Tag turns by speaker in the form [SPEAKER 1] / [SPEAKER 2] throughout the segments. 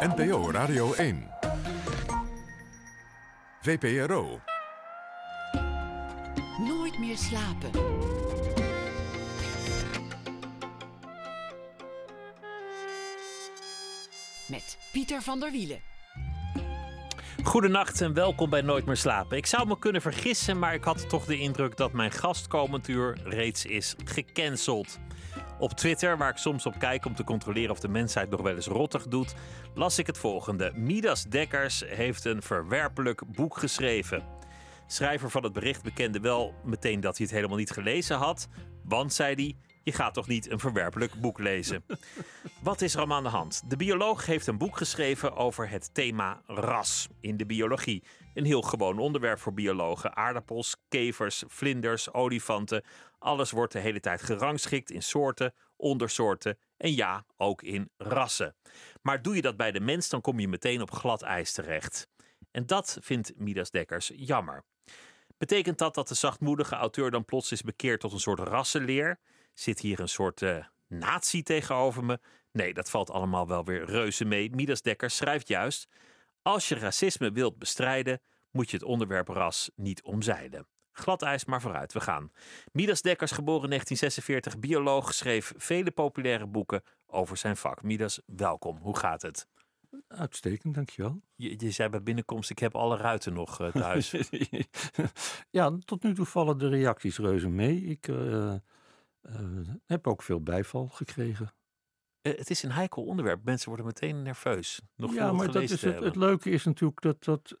[SPEAKER 1] NPO Radio 1. VPRO.
[SPEAKER 2] Nooit meer slapen. Met Pieter van der Wielen.
[SPEAKER 3] Goedenacht en welkom bij Nooit meer slapen. Ik zou me kunnen vergissen, maar ik had toch de indruk dat mijn gastkomend uur reeds is gecanceld. Op Twitter, waar ik soms op kijk om te controleren of de mensheid nog wel eens rottig doet, las ik het volgende. Midas Dekkers heeft een verwerpelijk boek geschreven. Schrijver van het bericht bekende wel meteen dat hij het helemaal niet gelezen had. Want, zei hij, je gaat toch niet een verwerpelijk boek lezen? Wat is er allemaal aan de hand? De bioloog heeft een boek geschreven over het thema ras in de biologie. Een heel gewoon onderwerp voor biologen. Aardappels, kevers, vlinders, olifanten. Alles wordt de hele tijd gerangschikt in soorten, ondersoorten en ja, ook in rassen. Maar doe je dat bij de mens, dan kom je meteen op glad ijs terecht. En dat vindt Midas Dekkers jammer. Betekent dat dat de zachtmoedige auteur dan plots is bekeerd tot een soort rassenleer? Zit hier een soort uh, nazi tegenover me? Nee, dat valt allemaal wel weer reuze mee. Midas Dekkers schrijft juist: Als je racisme wilt bestrijden, moet je het onderwerp ras niet omzeilen. Glad ijs, maar vooruit, we gaan. Midas Dekkers, geboren 1946, bioloog, schreef vele populaire boeken over zijn vak. Midas, welkom. Hoe gaat het?
[SPEAKER 4] Uitstekend, dankjewel.
[SPEAKER 3] Je, je zei bij binnenkomst, ik heb alle ruiten nog uh, thuis.
[SPEAKER 4] ja, tot nu toe vallen de reacties reuze mee. Ik uh, heb ook veel bijval gekregen.
[SPEAKER 3] het is een heikel onderwerp. Mensen worden meteen nerveus. Nog
[SPEAKER 4] ja, maar dat is het, het, leuke is natuurlijk dat, dat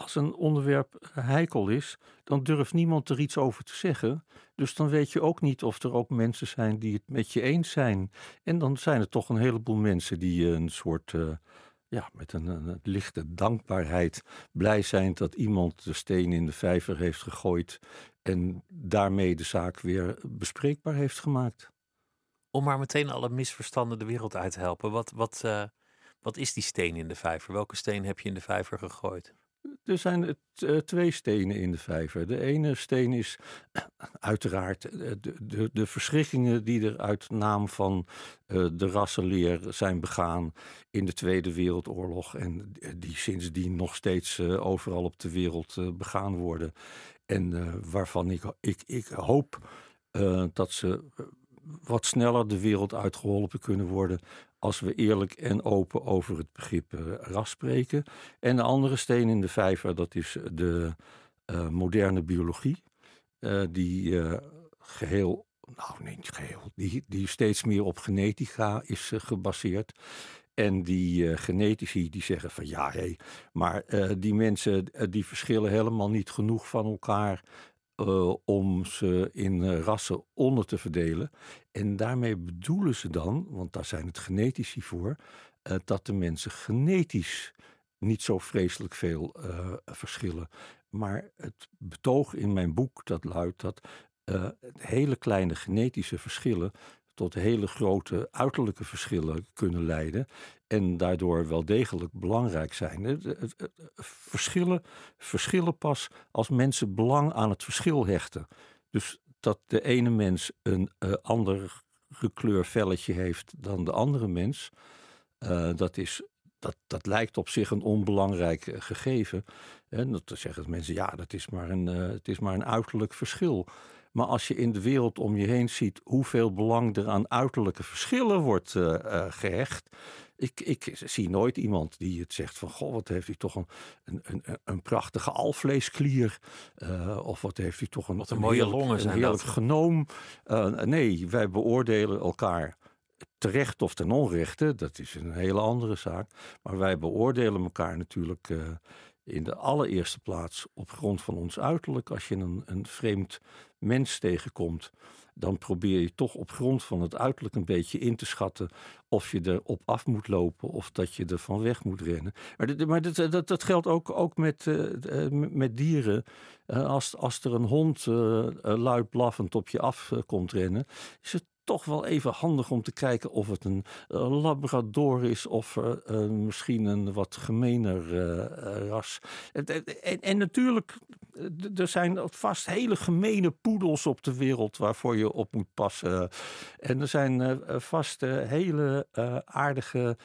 [SPEAKER 4] als een onderwerp heikel is, dan durft niemand er iets over te zeggen. Dus dan weet je ook niet of er ook mensen zijn die het met je eens zijn. En dan zijn er toch een heleboel mensen die een soort, uh, ja, met een, lichte dankbaarheid blij zijn dat iemand de steen in de vijver heeft gegooid en daarmee de zaak weer bespreekbaar heeft gemaakt.
[SPEAKER 3] Om maar meteen alle misverstanden de wereld uit te helpen. Wat, wat, uh, wat is die steen in de vijver? Welke steen heb je in de vijver gegooid?
[SPEAKER 4] Er zijn uh, twee stenen in de vijver. De ene steen is uiteraard de, de, de verschrikkingen die er uit naam van uh, de rassenleer zijn begaan in de Tweede Wereldoorlog. En die sindsdien nog steeds overal op de wereld begaan worden. En waarvan ik, ik, ik hoop dat ze wat sneller de wereld uitgeholpen kunnen worden als we eerlijk en open over het begrip uh, ras spreken. En de andere steen in de vijver, dat is de uh, moderne biologie, die geheel, nou nee, niet geheel, die, die steeds meer op genetica is gebaseerd. En die genetici die zeggen van ja, hé, maar die mensen die verschillen helemaal niet genoeg van elkaar om ze in rassen onder te verdelen. En daarmee bedoelen ze dan, want daar zijn het genetici voor, uh, dat de mensen genetisch niet zo vreselijk veel verschillen. Maar het betoog in mijn boek dat luidt dat hele kleine genetische verschillen tot hele grote uiterlijke verschillen kunnen leiden. En daardoor wel degelijk belangrijk zijn. Verschillen, verschillen pas als mensen belang aan het verschil hechten. Dus dat de ene mens een uh, ander gekleurd velletje heeft dan de andere mens. Uh, dat, is, dat, dat lijkt op zich een onbelangrijk uh, gegeven. En dat zeggen mensen, ja, dat is maar een, het is maar een uiterlijk verschil. Maar als je in de wereld om je heen ziet hoeveel belang er aan uiterlijke verschillen wordt gehecht. Ik, ik, zie nooit iemand die het zegt van, goh, wat heeft hij toch een, een, een, een prachtige alvleesklier. Uh, of wat heeft hij toch een,
[SPEAKER 3] wat een, mooie
[SPEAKER 4] heerlijk,
[SPEAKER 3] longen zijn
[SPEAKER 4] een heerlijk
[SPEAKER 3] dat.
[SPEAKER 4] genoom. nee, wij beoordelen elkaar terecht of ten onrechte. Dat is een hele andere zaak. Maar wij beoordelen elkaar natuurlijk in de allereerste plaats op grond van ons uiterlijk. Als je een, een vreemd mens tegenkomt, dan probeer je toch op grond van het uiterlijk een beetje in te schatten of je er op af moet lopen of dat je er van weg moet rennen. Maar, dit, maar dat, dat geldt ook, ook met, uh, met dieren. Uh, als, als er een hond uh, luid blaffend op je af komt rennen, is het toch wel even handig om te kijken of het een uh, labrador is of uh, uh, misschien een wat gemener ras. En, en, natuurlijk er zijn vast hele gemene poedels op de wereld waarvoor je op moet passen. En er zijn eh, eh, vast eh, hele eh, aardige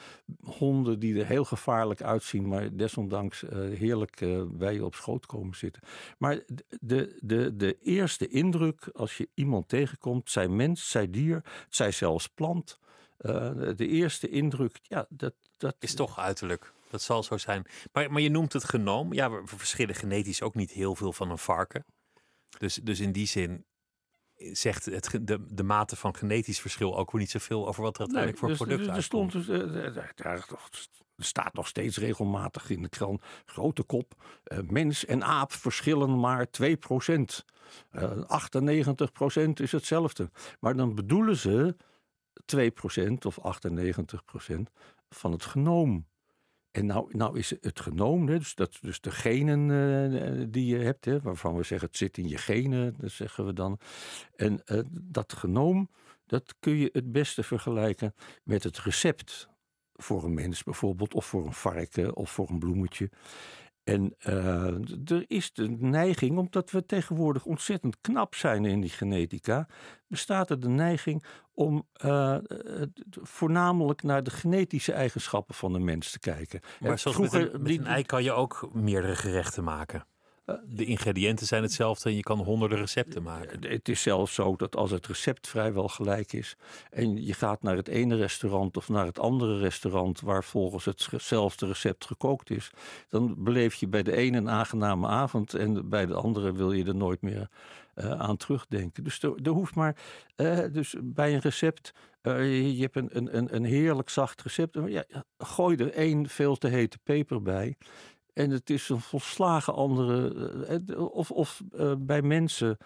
[SPEAKER 4] honden die er heel gevaarlijk uitzien, maar desondanks eh, heerlijk eh, bij je op schoot komen zitten. Maar de, de, de eerste indruk als je iemand tegenkomt, zij mens, zij dier, zij zelfs plant. eh, de eerste indruk, ja, dat, dat
[SPEAKER 3] Is toch uiterlijk. Dat zal zo zijn. Maar, maar je noemt het genoom. Ja, we verschillen genetisch ook niet heel veel van een varken. Dus, dus in die zin zegt het, de, de mate van genetisch verschil ook weer niet zoveel over wat er uiteindelijk voor
[SPEAKER 4] dus,
[SPEAKER 3] product
[SPEAKER 4] dus, er,
[SPEAKER 3] uitkomt.
[SPEAKER 4] stond dus, daar- er staat nog steeds regelmatig in de krant, grote kop, eh, mens en aap verschillen maar 2% Eh 98% is hetzelfde. Maar dan bedoelen ze 2% of 98% van het genoom. En nou, nou is het genoom, dus, dat, dus de genen eh, die je hebt, hè, waarvan we zeggen het zit in je genen, dat zeggen we dan. En eh, dat genoom, dat kun je het beste vergelijken met het recept voor een mens bijvoorbeeld, of voor een varken, of voor een bloemetje. En eh, er is de neiging, omdat we tegenwoordig ontzettend knap zijn in die genetica, bestaat er de neiging om eh, eh, voornamelijk naar de genetische eigenschappen van de mens te kijken.
[SPEAKER 3] Maar
[SPEAKER 4] En
[SPEAKER 3] zoals met een, met
[SPEAKER 4] die-
[SPEAKER 3] een ei kan je ook meerdere gerechten maken. De ingrediënten zijn hetzelfde en je kan honderden recepten maken.
[SPEAKER 4] Eh, Het is zelfs zo dat als het recept vrijwel gelijk is en je gaat naar het ene restaurant of naar het andere restaurant waar volgens hetzelfde recept gekookt is, dan beleef je bij de ene een aangename avond en bij de andere wil je er nooit meer eh, aan terugdenken. Dus er, hoeft maar, eh, dus bij een recept, je, hebt een, een, een, heerlijk zacht recept, ja, gooi er één veel te hete peper bij. En het is een volslagen andere. eh, Of, of eh, bij mensen.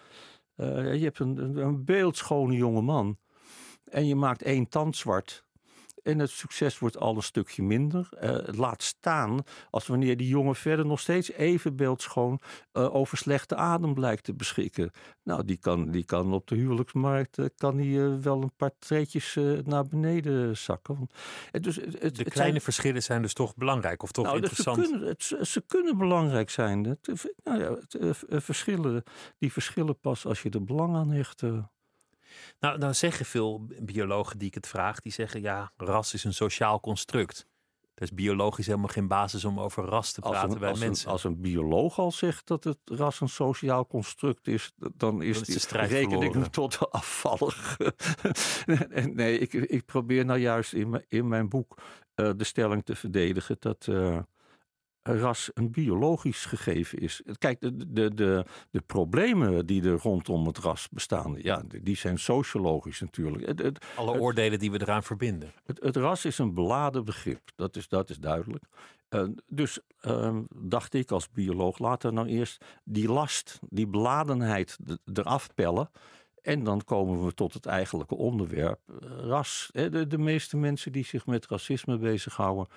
[SPEAKER 4] eh, je hebt een, een beeldschone jonge man. En je maakt één tand zwart. En het succes wordt al een stukje minder. Eh, laat staan als wanneer die jongen verder nog steeds even beeldschoon eh, over slechte adem blijkt te beschikken. Nou, die kan, die kan op de huwelijksmarkt eh, kan die, wel een paar treetjes naar beneden zakken. Want, dus, het, het-
[SPEAKER 3] De
[SPEAKER 4] het zijn-
[SPEAKER 3] kleine verschillen zijn dus toch belangrijk of toch
[SPEAKER 4] nou, dus ze,
[SPEAKER 3] interessant.
[SPEAKER 4] kunnen, het, ze kunnen belangrijk zijn. Het, nou ja, verschillen, die verschillen pas als je er belang aan hecht.
[SPEAKER 3] Nou, nou zeggen veel biologen die ik het vraag, die zeggen ja, ras is een sociaal construct. Er is biologisch helemaal geen basis om over ras te
[SPEAKER 4] Als
[SPEAKER 3] praten
[SPEAKER 4] een,
[SPEAKER 3] bij
[SPEAKER 4] als, een,
[SPEAKER 3] mensen.
[SPEAKER 4] als een bioloog al zegt dat het ras een sociaal construct is, dan is,
[SPEAKER 3] is de
[SPEAKER 4] die
[SPEAKER 3] strijd
[SPEAKER 4] rekening
[SPEAKER 3] verloren.
[SPEAKER 4] tot de afvallig. Nee, ik, ik probeer nou juist in mijn, in mijn boek eh, de stelling te verdedigen dat eh, ras een biologisch gegeven is. Kijk, de, de, de, de problemen die er rondom het ras bestaan, ja, die zijn sociologisch natuurlijk. Het, het,
[SPEAKER 3] Alle oordelen die we eraan verbinden.
[SPEAKER 4] het, ras is een beladen begrip, dat is, dat is duidelijk. Eh, dus ehm, dacht ik als bioloog, laten we nou eerst die last, die beladenheid eraf pellen. En dan komen we tot het eigenlijke onderwerp, eh, ras. De, de meeste mensen die zich met racisme bezighouden,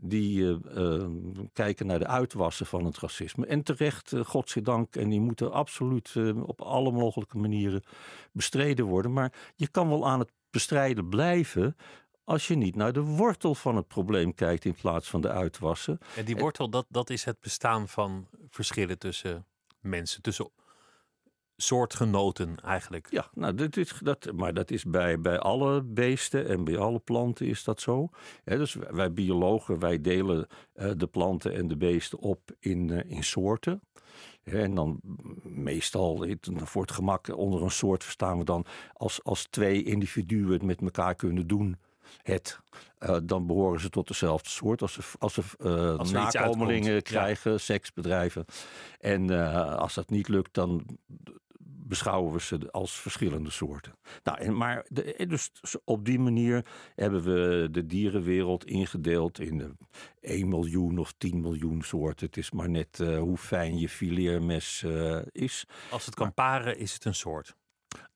[SPEAKER 4] die eh, eh, kijken naar de uitwassen van het racisme. En terecht, eh, godzijdank, en die moeten absoluut eh, op alle mogelijke manieren bestreden worden. Maar je kan wel aan het bestrijden blijven als je niet naar de wortel van het probleem kijkt in plaats van de uitwassen.
[SPEAKER 3] En die wortel, dat, dat is het bestaan van verschillen tussen mensen, tussen soortgenoten eigenlijk.
[SPEAKER 4] Ja, nou, dit is, dat, maar dat is bij, bij alle beesten en bij alle planten is dat zo. Dus wij, biologen, wij delen eh, de planten en de beesten op in, eh, in soorten. En dan meestal, het- voor het gemak, onder een soort verstaan we dan als, als twee individuen het met elkaar kunnen doen. Het, eh, dan behoren ze tot dezelfde soort. Als ze, als ze
[SPEAKER 3] Als iets
[SPEAKER 4] nakomelingen
[SPEAKER 3] uitkomt, ja.
[SPEAKER 4] krijgen, seksbedrijven. En als dat niet lukt, dan beschouwen we ze als verschillende soorten. Nou, en maar de, dus op die manier hebben we de dierenwereld ingedeeld in eh, 1 miljoen of 10 miljoen soorten. Het is maar net eh, hoe fijn je fileermes eh, is.
[SPEAKER 3] Als het kan paren, is het een soort.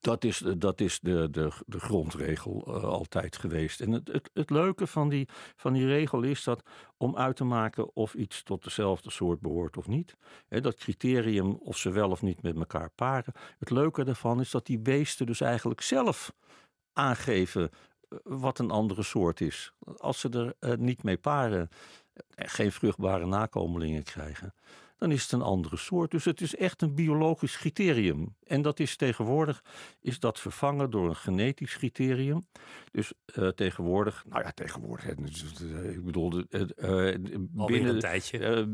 [SPEAKER 4] Dat is, dat is de, de, de grondregel eh, altijd geweest. En het, het, het leuke van die, van die regel is dat om uit te maken of iets tot dezelfde soort behoort of niet. Hè, dat criterium of ze wel of niet met elkaar paren. Het leuke daarvan is dat die beesten dus eigenlijk zelf aangeven eh, wat een andere soort is. Als ze er eh, niet mee paren, eh, geen vruchtbare nakomelingen krijgen. Dan is het een andere soort. Dus het is echt een biologisch criterium. En dat is tegenwoordig is dat vervangen door een genetisch criterium. Dus uh, tegenwoordig, nou ja, tegenwoordig, ik bedoel, uh,
[SPEAKER 3] binnen, een tijdje.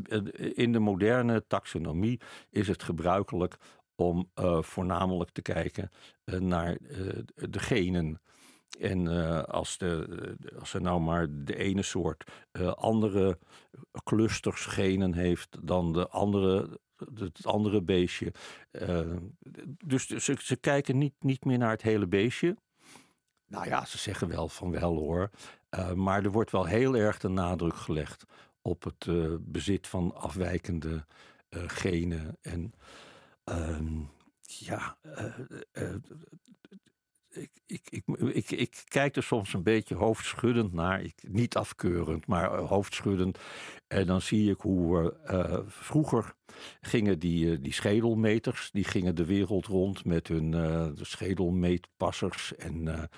[SPEAKER 4] in de moderne taxonomie is het gebruikelijk om voornamelijk te kijken naar de genen. En uh, als, de, als er nou maar de ene soort uh, andere clusters genen heeft dan de andere, het andere beestje. Dus ze, ze kijken niet, niet meer naar het hele beestje. Nou ja, ze zeggen wel van wel hoor. maar er wordt wel heel erg de nadruk gelegd op het bezit van afwijkende genen. En ehm, ja, ik, ik, ik, ik, kijk er soms een beetje hoofdschuddend naar. Niet afkeurend, maar eh, hoofdschuddend. En dan zie ik hoe uh, vroeger gingen die, uh, die schedelmeters, die gingen de wereld rond met hun uh, schedelmeetpassers en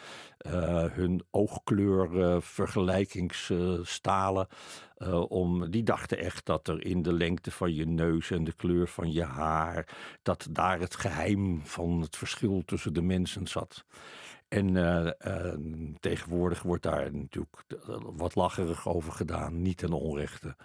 [SPEAKER 4] hun oogkleur vergelijkingsstalen. om, die dachten echt dat er in de lengte van je neus en de kleur van je haar, dat daar het geheim van het verschil tussen de mensen zat. En uh, uh, tegenwoordig wordt daar natuurlijk wat lacherig over gedaan, niet ten onrechte.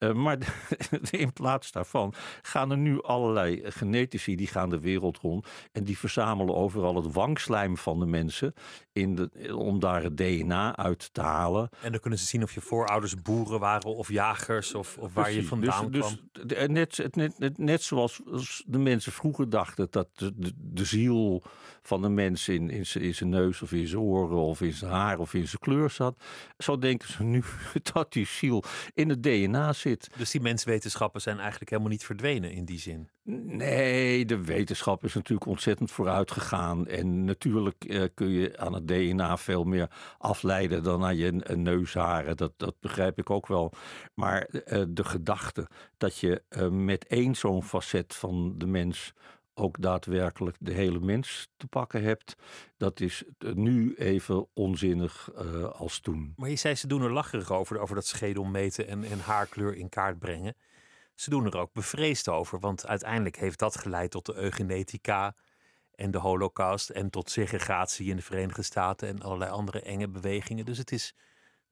[SPEAKER 4] Uh, maar in plaats daarvan gaan er nu allerlei genetici die gaan de wereld rond en die verzamelen overal het wangslijm van de mensen in de, om daar het DNA uit te halen.
[SPEAKER 3] En dan kunnen ze zien of je voorouders boeren waren of jagers of, of waar je vandaan dus,
[SPEAKER 4] kwam. Dus net, net, net, net, zoals de mensen vroeger dachten dat de, de, de ziel van de mens in, in, in zijn neus of in zijn oren of in zijn haar of in zijn kleur zat. Zo denken ze nu dat die ziel in het DNA zit.
[SPEAKER 3] Dus die menswetenschappen zijn eigenlijk helemaal niet verdwenen in die zin?
[SPEAKER 4] Nee, de wetenschap is natuurlijk ontzettend vooruit gegaan. En natuurlijk eh, kun je aan het DNA veel meer afleiden dan aan je neusharen. Dat, dat begrijp ik ook wel. Maar uh, de gedachte dat je uh, met één zo'n facet van de mens ook daadwerkelijk de hele mens te pakken hebt, dat is nu even onzinnig uh, als toen.
[SPEAKER 3] Maar je zei ze doen er lacherig over, over dat schedel meten en, en haarkleur in kaart brengen. Ze doen er ook bevreesd over, want uiteindelijk heeft dat geleid tot de eugenetica en de holocaust en tot segregatie in de Verenigde Staten en allerlei andere enge bewegingen. Dus het is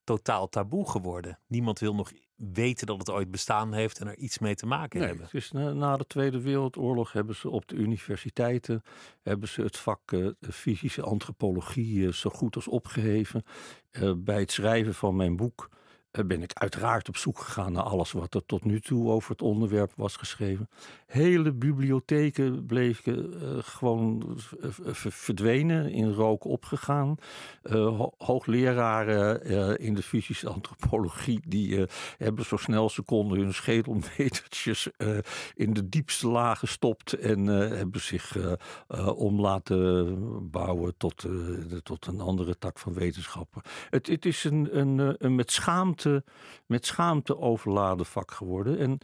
[SPEAKER 3] totaal taboe geworden. Niemand wil nog weten dat het ooit bestaan heeft en er iets mee te maken
[SPEAKER 4] nee,
[SPEAKER 3] hebben.
[SPEAKER 4] Dus na, na, de Tweede Wereldoorlog hebben ze op de universiteiten hebben ze het vak uh, fysische antropologie uh, zo goed als opgeheven. Uh, bij het schrijven van mijn boek ben ik uiteraard op zoek gegaan naar alles wat er tot nu toe over het onderwerp was geschreven. Hele bibliotheken bleven uh, gewoon verdwenen, in rook opgegaan. Hoogleraren in de fysische antropologie die hebben zo snel ze konden hun schedelmetertjes in de diepste laag gestopt en hebben zich om laten bouwen tot, tot een andere tak van wetenschappen. Het, het is een, een, een met schaamte met schaamte overladen vak geworden. En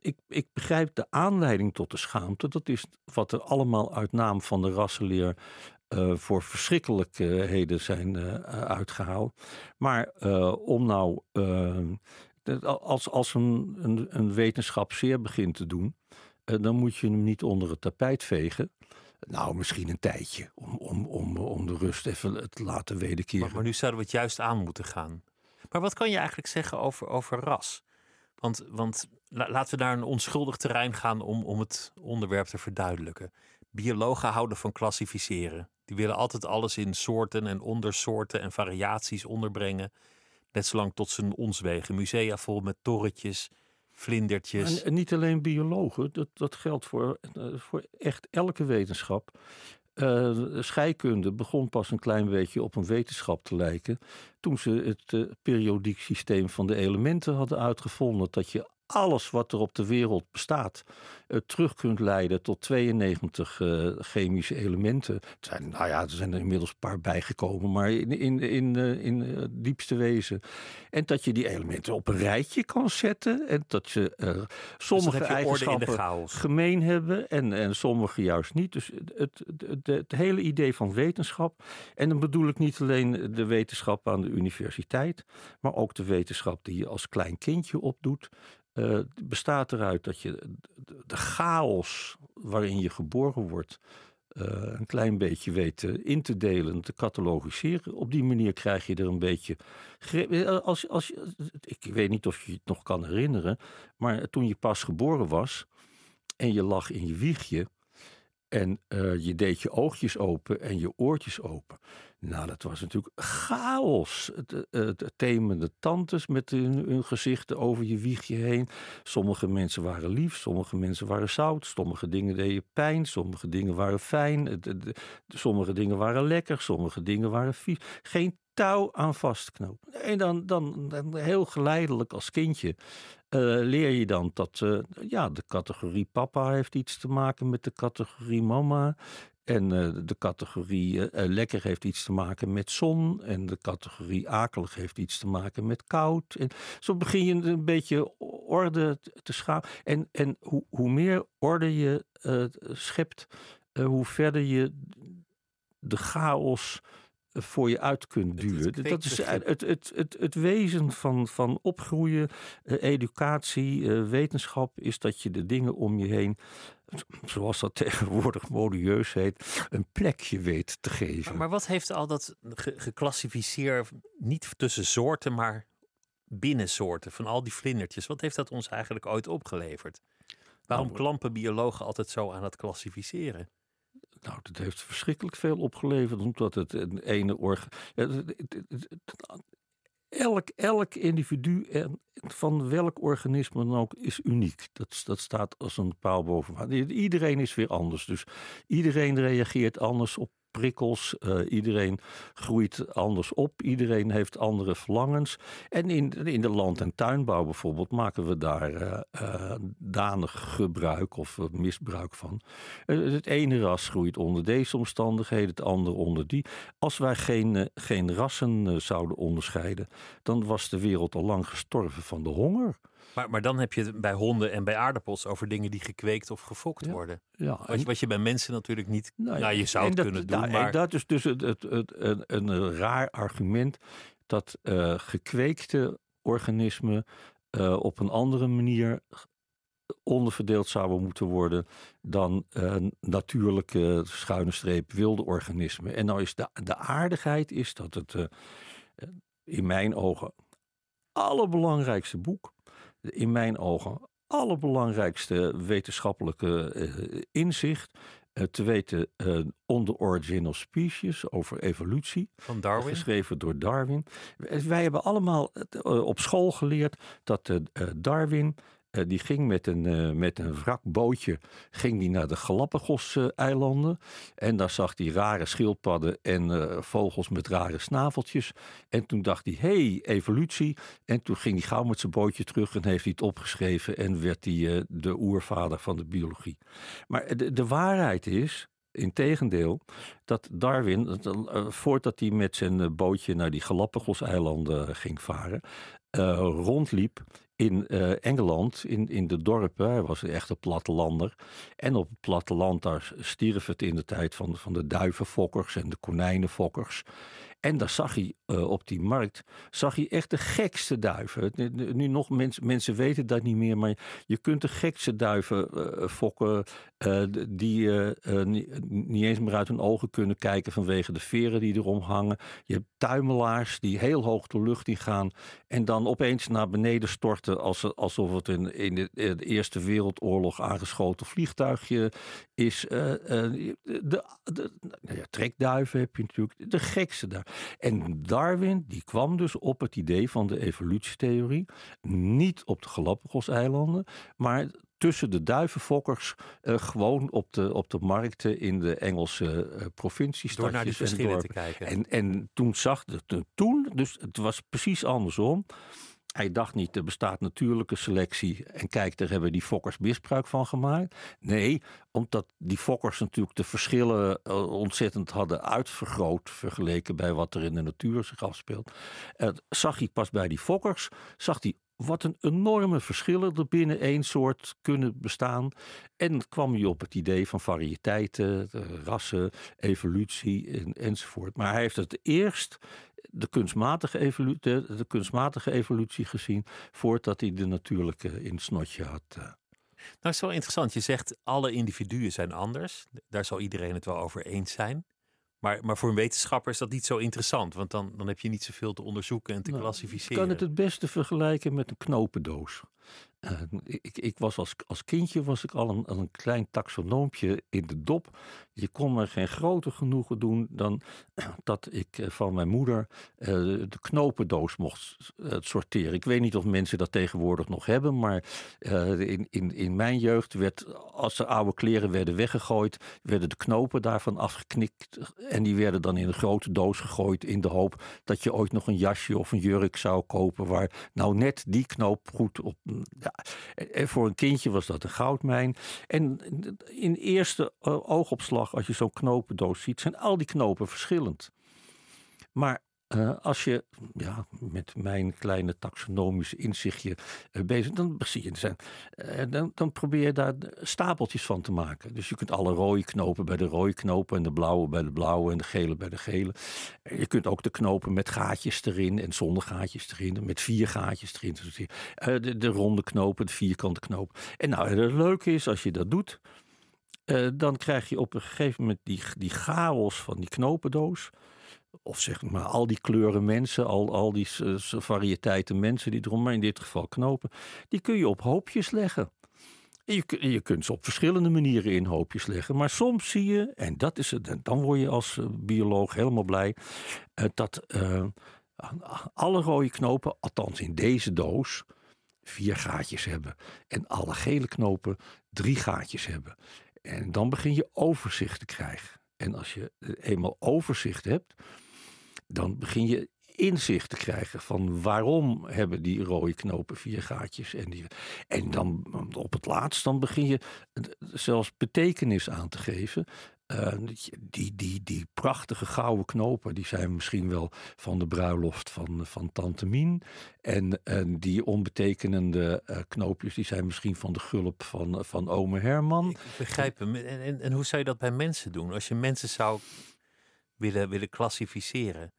[SPEAKER 4] ik, ik, begrijp de aanleiding tot de schaamte. Dat is wat er allemaal uit naam van de rassenleer uh, voor verschrikkelijkheden zijn uh, uitgehaald. Maar om nou, als, als een, een, een, wetenschap zeer begint te doen, dan moet je hem niet onder het tapijt vegen. Nou, misschien een tijdje. Om, om, om, om de rust even te laten wederkeren.
[SPEAKER 3] Maar, maar nu zouden we het juist aan moeten gaan. Maar wat kan je eigenlijk zeggen over, over ras? Want, want laten we naar een onschuldig terrein gaan om, om het onderwerp te verduidelijken. Biologen houden van klassificeren. Die willen altijd alles in soorten en ondersoorten en variaties onderbrengen. Net zolang tot ze ons wegen. Musea vol met torretjes, vlindertjes.
[SPEAKER 4] En, niet alleen biologen, dat, dat geldt voor, eh, voor echt elke wetenschap. Uh, scheikunde begon pas een klein beetje op een wetenschap te lijken. toen ze het uh, periodiek systeem van de elementen hadden uitgevonden. Dat je alles wat er op de wereld bestaat uh, terug kunt leiden tot 92 uh, chemische elementen. Het zijn, nou ja, er zijn er inmiddels een paar bijgekomen, maar in, in, in, uh, in het diepste wezen. En dat je die elementen op een rijtje kan zetten en dat je sommige
[SPEAKER 3] dus
[SPEAKER 4] eigenschappen gemeen hebben en, en sommige juist niet. Dus het, het, het, het hele idee van wetenschap, en dan bedoel ik niet alleen de wetenschap aan de universiteit, maar ook de wetenschap die je als klein kindje opdoet. Uh, bestaat eruit dat je de chaos waarin je geboren wordt. Uh, een klein beetje weet in te delen, te catalogiseren. Op die manier krijg je er een beetje. Als, als, ik weet niet of je het nog kan herinneren, maar toen je pas geboren was en je lag in je wiegje en uh, je deed je oogjes open en je oortjes open. Nou, dat was natuurlijk chaos. Het, het, temende tantes met hun, gezichten over je wiegje heen. Sommige mensen waren lief, sommige mensen waren zout. Sommige dingen deden pijn, sommige dingen waren fijn. sommige dingen waren lekker, sommige dingen waren vies. Geen touw aan vastknopen. En dan, dan, heel geleidelijk als kindje leer je dan dat uh, ja, de categorie papa heeft iets te maken met de categorie mama. En uh, de categorie lekker heeft iets te maken met zon. En de categorie akelig heeft iets te maken met koud. En zo begin je een beetje orde te schapen. En, en hoe, hoe meer orde je schept, hoe verder je de chaos voor je uit kunt duwen. dat is het, het, het, het, wezen van, van opgroeien, eh, educatie, eh, wetenschap, is dat je de dingen om je heen, zoals dat tegenwoordig modieus heet, een plekje weet te geven.
[SPEAKER 3] Maar, wat heeft al dat geclassificeerd, niet tussen soorten, maar binnen soorten, van al die vlindertjes, wat heeft dat ons eigenlijk ooit opgeleverd? Waarom nou, klampen biologen altijd zo aan het klassificeren?
[SPEAKER 4] Nou, dat heeft verschrikkelijk veel opgeleverd, omdat het een ene orgaan. Elk, elk individu en van welk organisme dan ook is uniek. Dat, dat staat als een paal bovenaan. Iedereen is weer anders. Dus iedereen reageert anders op prikkels. Uh, iedereen groeit anders op. Iedereen heeft andere verlangens. En in, in de land- en tuinbouw bijvoorbeeld maken we daar uh, uh, danig gebruik of misbruik van. het ene ras groeit onder deze omstandigheden, het andere onder die. Als wij geen, geen rassen zouden onderscheiden, dan was de wereld al lang gestorven van de honger.
[SPEAKER 3] Maar, maar dan heb je het bij honden en bij aardappels over dingen die gekweekt of gefokt worden. Ja, wat, wat, je bij mensen natuurlijk niet. Nou, ja, nou je zou het dat, kunnen doen. maar...
[SPEAKER 4] Dat is dus het, het, het, een, een raar argument dat uh, gekweekte organismen uh, op een andere manier onderverdeeld zouden moeten worden dan uh, natuurlijke schuine streep wilde organismen. En nou is de, de aardigheid is dat het in mijn ogen allerbelangrijkste boek in mijn ogen allerbelangrijkste wetenschappelijke uh, inzicht. Uh, te weten uh, On the Origin of Species over evolutie.
[SPEAKER 3] Van Darwin.
[SPEAKER 4] Geschreven door Darwin. Wij hebben allemaal op school geleerd dat Darwin uh, die ging met een, uh, met een wrakbootje ging die naar de Galapagos-eilanden. en daar zag hij rare schildpadden en uh, vogels met rare snaveltjes. En toen dacht hij, hey, evolutie. En toen ging hij gauw met zijn bootje terug en heeft hij het opgeschreven. En werd hij de oervader van de biologie. Maar de, de waarheid is, Integendeel, dat Darwin, voordat hij met zijn bootje naar die Galapagos-eilanden ging varen, rondliep in uh, Engeland, in, in de dorpen. Hij was een echte plattelander. En op het platteland, daar stierf het in de tijd van, van de duivenfokkers en de konijnenfokkers. En daar zag hij uh, op die markt, zag hij echt de gekste duiven. Nu nog, mens, mensen weten dat niet meer, maar je kunt de gekste duiven uh, fokken uh, die niet, niet eens meer uit hun ogen kunnen kijken vanwege de veren die erom hangen. Je hebt tuimelaars die heel hoog de lucht in gaan en dan opeens naar beneden storten alsof het in, in de, Eerste Wereldoorlog aangeschoten vliegtuigje is. de, de, nou ja, trekduiven heb je natuurlijk, de gekste duiven. En Darwin die kwam dus op het idee van de evolutietheorie, niet op de Galapagos-eilanden, maar tussen de duivenfokkers uh, gewoon op de, op de markten in de Engelse uh, provincies.
[SPEAKER 3] Door naar die verschillen te kijken.
[SPEAKER 4] En, en toen zag het, toen, dus het was precies andersom. Hij dacht niet, er bestaat natuurlijke selectie. En kijk, daar hebben die fokkers misbruik van gemaakt. Nee, omdat die fokkers natuurlijk de verschillen eh, ontzettend hadden uitvergroot. vergeleken bij wat er in de natuur zich afspeelt. Uh, zag hij pas bij die fokkers, zag hij wat een enorme verschillen er binnen één soort kunnen bestaan. En kwam hij op het idee van variëteiten, rassen, evolutie en, enzovoort. Maar hij heeft het eerst de kunstmatige, evolutie, de, kunstmatige evolutie gezien voordat hij de natuurlijke in het snotje had. Uh.
[SPEAKER 3] Nou, is wel interessant. Je zegt alle individuen zijn anders. Daar zal iedereen het wel over eens zijn. Maar, maar voor een wetenschapper is dat niet zo interessant, want dan, dan heb je niet zoveel te onderzoeken en te nou, klassificeren.
[SPEAKER 4] Ik kan het het beste vergelijken met een knopendoos. Uh, ik, ik, was als, als kindje was ik al een, een klein taxonoompje in de dop. Je kon me geen groter genoegen doen dan dat ik eh, van mijn moeder uh, de knopendoos mocht sorteren. Ik weet niet of mensen dat tegenwoordig nog hebben, maar in, in, in mijn jeugd werd, als er oude kleren werden weggegooid, werden de knopen daarvan afgeknikt en die werden dan in een grote doos gegooid in de hoop dat je ooit nog een jasje of een jurk zou kopen waar nou net die knoop goed op en voor een kindje was dat een goudmijn. En in eerste eh, oogopslag, als je zo'n knopendoos ziet, zijn al die knopen verschillend. Maar uh, als je ja, met mijn kleine taxonomische inzichtje uh, bezig dan zie je zijn, uh, dan, dan, probeer je daar stapeltjes van te maken. Dus je kunt alle rode knopen bij de rode knopen en de blauwe bij de blauwe en de gele bij de gele. Je kunt ook de knopen met gaatjes erin en zonder gaatjes erin, met vier gaatjes erin. Dus de, de, ronde knopen, de vierkante knoop. En nou, het leuke is als je dat doet, dan krijg je op een gegeven moment die, die chaos van die knopendoos of zeg maar al die kleuren mensen, al, al die variëteiten mensen die erom, maar in dit geval knopen, die kun je op hoopjes leggen. Je, je kunt ze op verschillende manieren in hoopjes leggen. Maar soms zie je, en dat is het, dan word je als eh, bioloog helemaal blij, eh, dat uh, alle rode knopen, althans in deze doos, vier gaatjes hebben. En alle gele knopen drie gaatjes hebben. En dan begin je overzicht te krijgen. En als je eenmaal overzicht hebt, dan begin je inzicht te krijgen van waarom hebben die rode knopen vier gaatjes. En, die, en dan op het laatst, dan begin je zelfs betekenis aan te geven. Uh, die, die, die prachtige gouden knopen, die zijn misschien wel van de bruiloft van, van Tante Mien. En, en die onbetekenende uh, knoopjes, die zijn misschien van de gulp van, van ome Herman.
[SPEAKER 3] Ik begrijp hem. En, en, en hoe zou je dat bij mensen doen? Als je mensen zou willen, willen klassificeren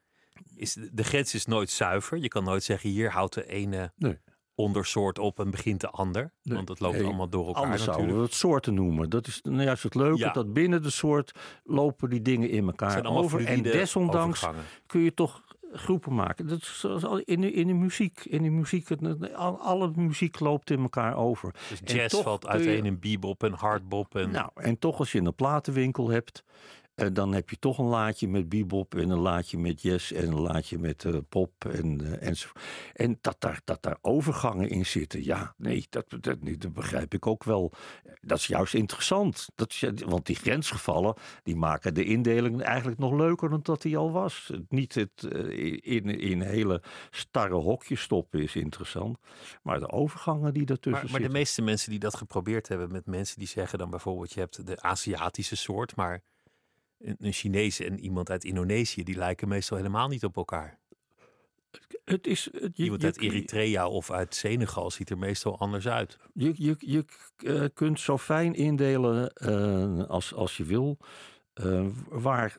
[SPEAKER 3] is, de grens is nooit zuiver. Je kan nooit zeggen, hier houdt de ene nee. Ondersoort op en begint de ander. Want het loopt allemaal door elkaar
[SPEAKER 4] Anders zouden we het soorten noemen. Dat is nou juist het leuke, dat binnen de soort lopen die dingen in elkaar over. En desondanks kun je toch groepen maken. Dat is zoals in de, in de muziek. In de muziek, alle muziek loopt in elkaar over.
[SPEAKER 3] Dus jazz valt uiteen in bebop en hardbop. En...
[SPEAKER 4] Nou, en toch als je een platenwinkel hebt en eh, dan heb je toch een laadje met bebop en een laadje met jazz en een laadje met uh, pop en, uh, enzovoort. En dat daar, dat daar overgangen in zitten, ja, nee, dat, dat, dat begrijp ik ook wel. Dat is juist interessant. Dat is, want die grensgevallen, die maken de indeling eigenlijk nog leuker dan dat die al was. Niet het in, in hele starre hokjes stoppen is interessant, maar de overgangen die ertussen
[SPEAKER 3] maar, maar de meeste mensen die dat geprobeerd hebben met mensen die zeggen dan bijvoorbeeld, je hebt de Aziatische soort, maar een Chinees en iemand uit Indonesië, die lijken meestal helemaal niet op elkaar.
[SPEAKER 4] Het is,
[SPEAKER 3] iemand uit Eritrea of uit Senegal ziet er meestal anders uit.
[SPEAKER 4] Je, je, je uh, kunt zo fijn indelen uh, als, als je wil. Uh, waar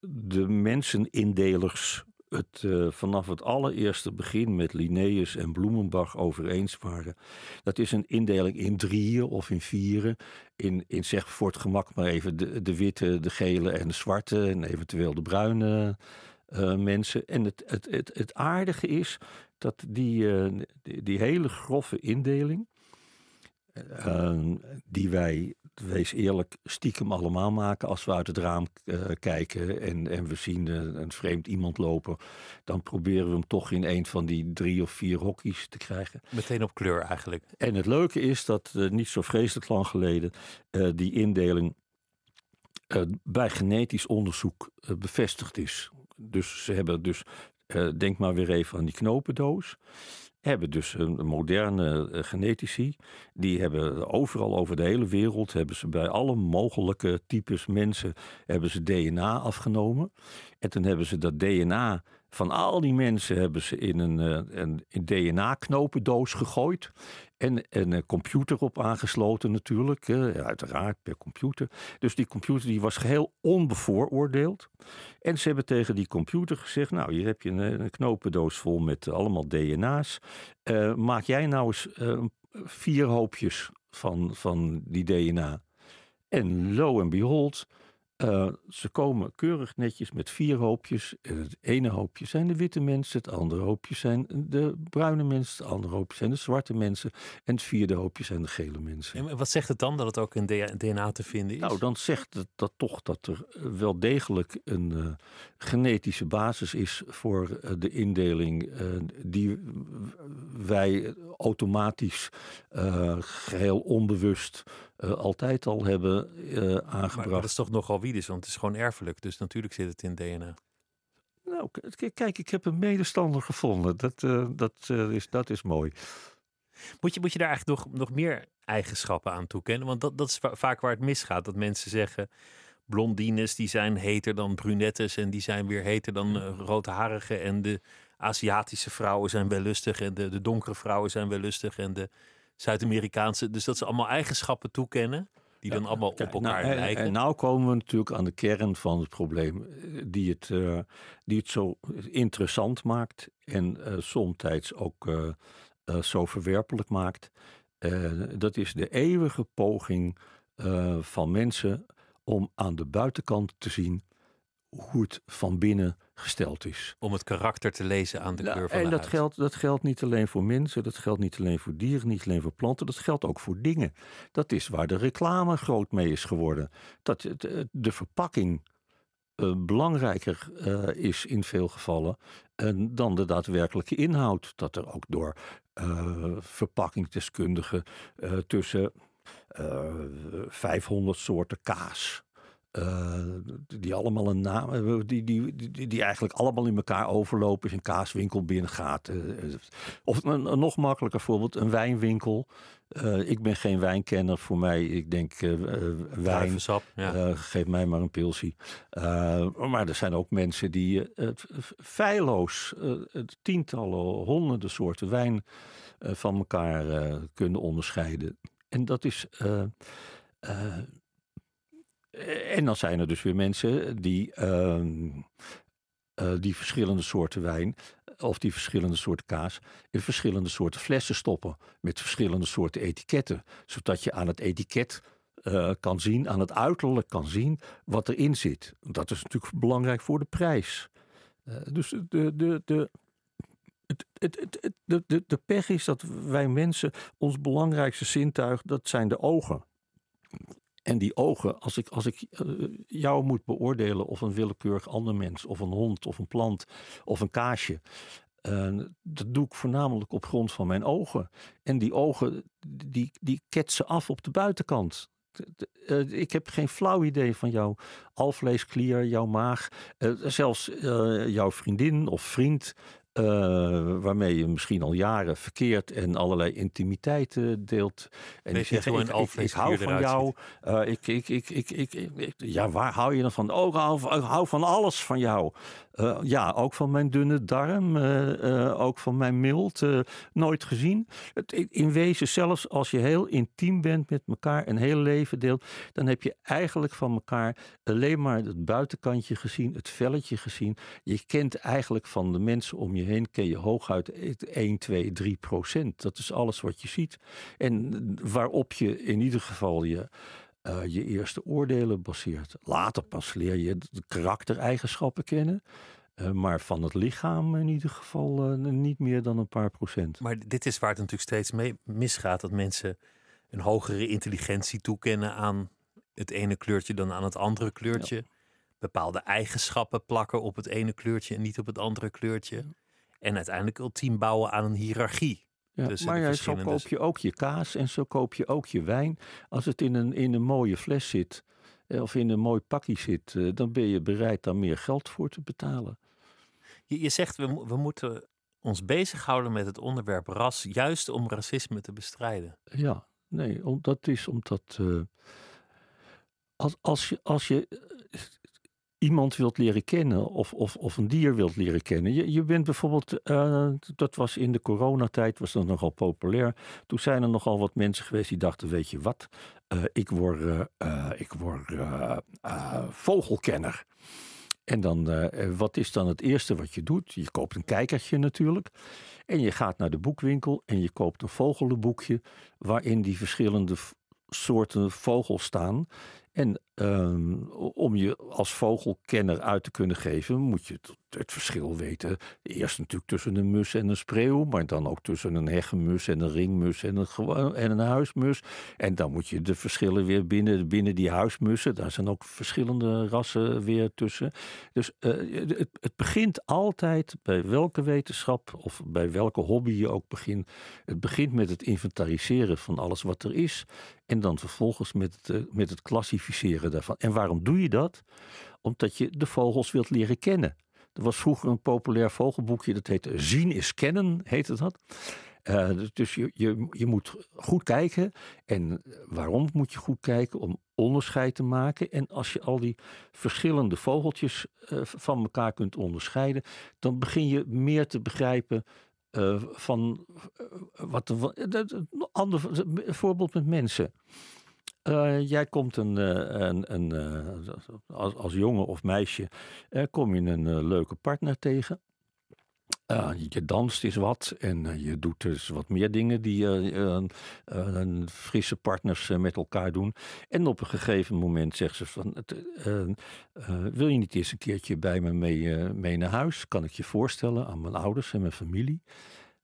[SPEAKER 4] de mensenindelers het uh, vanaf het allereerste begin met Linnaeus en Bloemenbach over eens waren. Dat is een indeling in drieën of in vieren. In, in zeg voor het gemak maar even de, de witte, de gele en de zwarte en eventueel de bruine uh, mensen. En het, het, het, het aardige is dat die, uh, die, die, hele grove indeling, die wij wees eerlijk, stiekem allemaal maken. Als we uit het raam uh, kijken en, en we zien uh, een vreemd iemand lopen, dan proberen we hem toch in een van die drie of vier hokjes te krijgen.
[SPEAKER 3] Meteen op kleur eigenlijk.
[SPEAKER 4] En het leuke is dat uh, niet zo vreselijk lang geleden die indeling bij genetisch onderzoek bevestigd is. Dus ze hebben dus eh, denk maar weer even aan die knopendoos. Hebben dus een moderne eh, genetici. Die hebben overal over de hele wereld. Hebben ze bij alle mogelijke types mensen. Hebben ze DNA afgenomen. En toen hebben ze dat DNA van al die mensen hebben ze in een, eh, een, DNA-knopendoos gegooid. En, en een computer op aangesloten natuurlijk, eh, uiteraard per computer. Dus die computer die was geheel onbevooroordeeld. En ze hebben tegen die computer gezegd, nou hier heb je een, een knopendoos vol met allemaal DNA's. Maak jij nou eens vier hoopjes van, van die DNA. En lo en behold, uh, ze komen keurig netjes met vier hoopjes. Het ene hoopje zijn de witte mensen, het andere hoopje zijn de bruine mensen, het andere hoopje zijn de zwarte mensen en het vierde hoopje zijn de gele mensen.
[SPEAKER 3] En wat zegt het dan dat het ook in DNA te vinden is?
[SPEAKER 4] Nou, dan zegt het dat toch dat er wel degelijk een uh, genetische basis is voor uh, de indeling die wij automatisch, geheel onbewust uh, altijd al hebben uh, aangebracht. Maar,
[SPEAKER 3] maar, dat is toch nogal wiedes, want het is gewoon erfelijk. Dus natuurlijk zit het in DNA.
[SPEAKER 4] Nou, kijk, ik heb een medestander gevonden. Dat, uh, dat, is, dat is mooi.
[SPEAKER 3] Moet je, moet je daar eigenlijk nog, nog meer eigenschappen aan toekennen? Want dat, dat is vaak waar het misgaat. Dat mensen zeggen, blondines die zijn heter dan brunettes... en die zijn weer heter dan roodharige. En de Aziatische vrouwen zijn wel lustig... en de, de donkere vrouwen zijn wel lustig... en de Zuid-Amerikaanse. Dus dat ze allemaal eigenschappen toekennen. Die dan allemaal op elkaar
[SPEAKER 4] nou,
[SPEAKER 3] lijken.
[SPEAKER 4] En, nou komen we natuurlijk aan de kern van het probleem. eh, Die het, uh, die het zo interessant maakt. En uh, somtijds ook uh, zo verwerpelijk maakt. dat is de eeuwige poging van mensen om aan de buitenkant te zien hoe het van binnen gesteld is.
[SPEAKER 3] Om het karakter te lezen aan de
[SPEAKER 4] nou,
[SPEAKER 3] kleur van
[SPEAKER 4] en
[SPEAKER 3] de
[SPEAKER 4] dat
[SPEAKER 3] huid.
[SPEAKER 4] geldt, dat geldt niet alleen voor mensen, dat geldt niet alleen voor dieren, niet alleen voor planten, dat geldt ook voor dingen. Dat is waar de reclame groot mee is geworden. Dat de, de verpakking uh, belangrijker uh, is in veel gevallen uh, dan de daadwerkelijke inhoud. Dat er ook door verpakkingsdeskundigen tussen 500 soorten kaas uh, die allemaal een naam hebben, die, die, die, die, eigenlijk allemaal in elkaar overlopen als je een kaaswinkel binnengaat. Uh, of een, een, nog makkelijker voorbeeld, een wijnwinkel. Uh, ik ben geen wijnkenner, voor mij, ik denk wijn,
[SPEAKER 3] ja.
[SPEAKER 4] geef mij maar een pilsie. maar er zijn ook mensen die feilloos tientallen, honderden soorten wijn van elkaar kunnen onderscheiden. En dat is... En dan zijn er dus weer mensen die, uh, uh, die verschillende soorten wijn of die verschillende soorten kaas in verschillende soorten flessen stoppen met verschillende soorten etiketten, zodat je aan het etiket kan zien, aan het uiterlijk kan zien wat erin zit. Dat is natuurlijk belangrijk voor de prijs. dus de, de, de, het, het, het, de, de, de pech is dat wij mensen, ons belangrijkste zintuig, dat zijn de ogen. En die ogen, als ik, als ik uh, jou moet beoordelen of een willekeurig ander mens, of een hond, of een plant, of een kaasje. Uh, dat doe ik voornamelijk op grond van mijn ogen. En die ogen, die, die ketsen af op de buitenkant. Uh, ik heb geen flauw idee van jouw alvleesklier, jouw maag. zelfs jouw vriendin of vriend uh, waarmee je misschien al jaren verkeert en allerlei intimiteiten deelt. En
[SPEAKER 3] Weet
[SPEAKER 4] je zegt, ik, ik, ik, hou van jou. Uh, ik, ik, ik, ik, ik, ja, waar hou je dan van? Oh, ik hou, ik hou van alles van jou. Uh, ja, ook van mijn dunne darm, ook van mijn mild. nooit gezien. Het, in wezen, zelfs als je heel intiem bent met elkaar, een heel leven deelt, dan heb je eigenlijk van elkaar alleen maar het buitenkantje gezien, het velletje gezien. Je kent eigenlijk van de mensen om je heen ken je hooguit 1, 2, 3 procent. Dat is alles wat je ziet. En waarop je in ieder geval je, uh, je eerste oordelen baseert. Later pas leer je de karaktereigenschappen kennen. Uh, maar van het lichaam in ieder geval uh, niet meer dan een paar procent.
[SPEAKER 3] Maar dit is waar het natuurlijk steeds mee misgaat. Dat mensen een hogere intelligentie toekennen aan het ene kleurtje dan aan het andere kleurtje. Ja. Bepaalde eigenschappen plakken op het ene kleurtje en niet op het andere kleurtje. En uiteindelijk ultiem bouwen aan een hiërarchie.
[SPEAKER 4] Ja, maar ja, zo koop je ook je kaas en zo koop je ook je wijn. Als het in een, in een mooie fles zit of in een mooi pakje zit, dan ben je bereid daar meer geld voor te betalen.
[SPEAKER 3] Je, je zegt we, we moeten ons bezighouden met het onderwerp ras, juist om racisme te bestrijden.
[SPEAKER 4] Ja, nee, om, dat is omdat. eh, als, als je, als je eh, iemand wilt leren kennen of, of, of een dier wilt leren kennen. Je, je bent bijvoorbeeld, eh, dat was in de coronatijd, was dat nogal populair. Toen zijn er nogal wat mensen geweest die dachten, weet je wat, eh, ik word, eh, ik word vogelkenner. En dan, wat is dan het eerste wat je doet? Je koopt een kijkertje natuurlijk. En je gaat naar de boekwinkel en je koopt een vogelenboekje waarin die verschillende soorten vogels staan. En ehm, om je als vogelkenner uit te kunnen geven, moet je het, het verschil weten. Eerst natuurlijk tussen een mus en een spreeuw, maar dan ook tussen een hegemus en een ringmus en een, en een huismus. En dan moet je de verschillen weer binnen, binnen die huismussen. Daar zijn ook verschillende rassen weer tussen. Dus eh, het, het begint altijd bij welke wetenschap of bij welke hobby je ook begint. Het begint met het inventariseren van alles wat er is. En dan vervolgens met het, eh, met het klassificeren daarvan. En waarom doe je dat? Omdat je de vogels wilt leren kennen. Er was vroeger een populair vogelboekje, dat heette Zien is kennen, heette dat. Eh, dus- dus je, je, je moet goed kijken. En waarom moet je goed kijken? Om onderscheid te maken. En als je al die verschillende vogeltjes eh, van elkaar kunt onderscheiden, dan begin je meer te begrijpen eh, van wat een ander voorbeeld met mensen. Eh, jij komt een, eh, een, een eh, als, als jongen of meisje, kom je een leuke partner tegen. Je danst eens wat en je doet dus wat meer dingen die frisse partners met elkaar doen. En op een gegeven moment zegt ze van, wil je niet eens een keertje bij me mee, mee naar huis? Kan ik je voorstellen aan mijn ouders en mijn familie?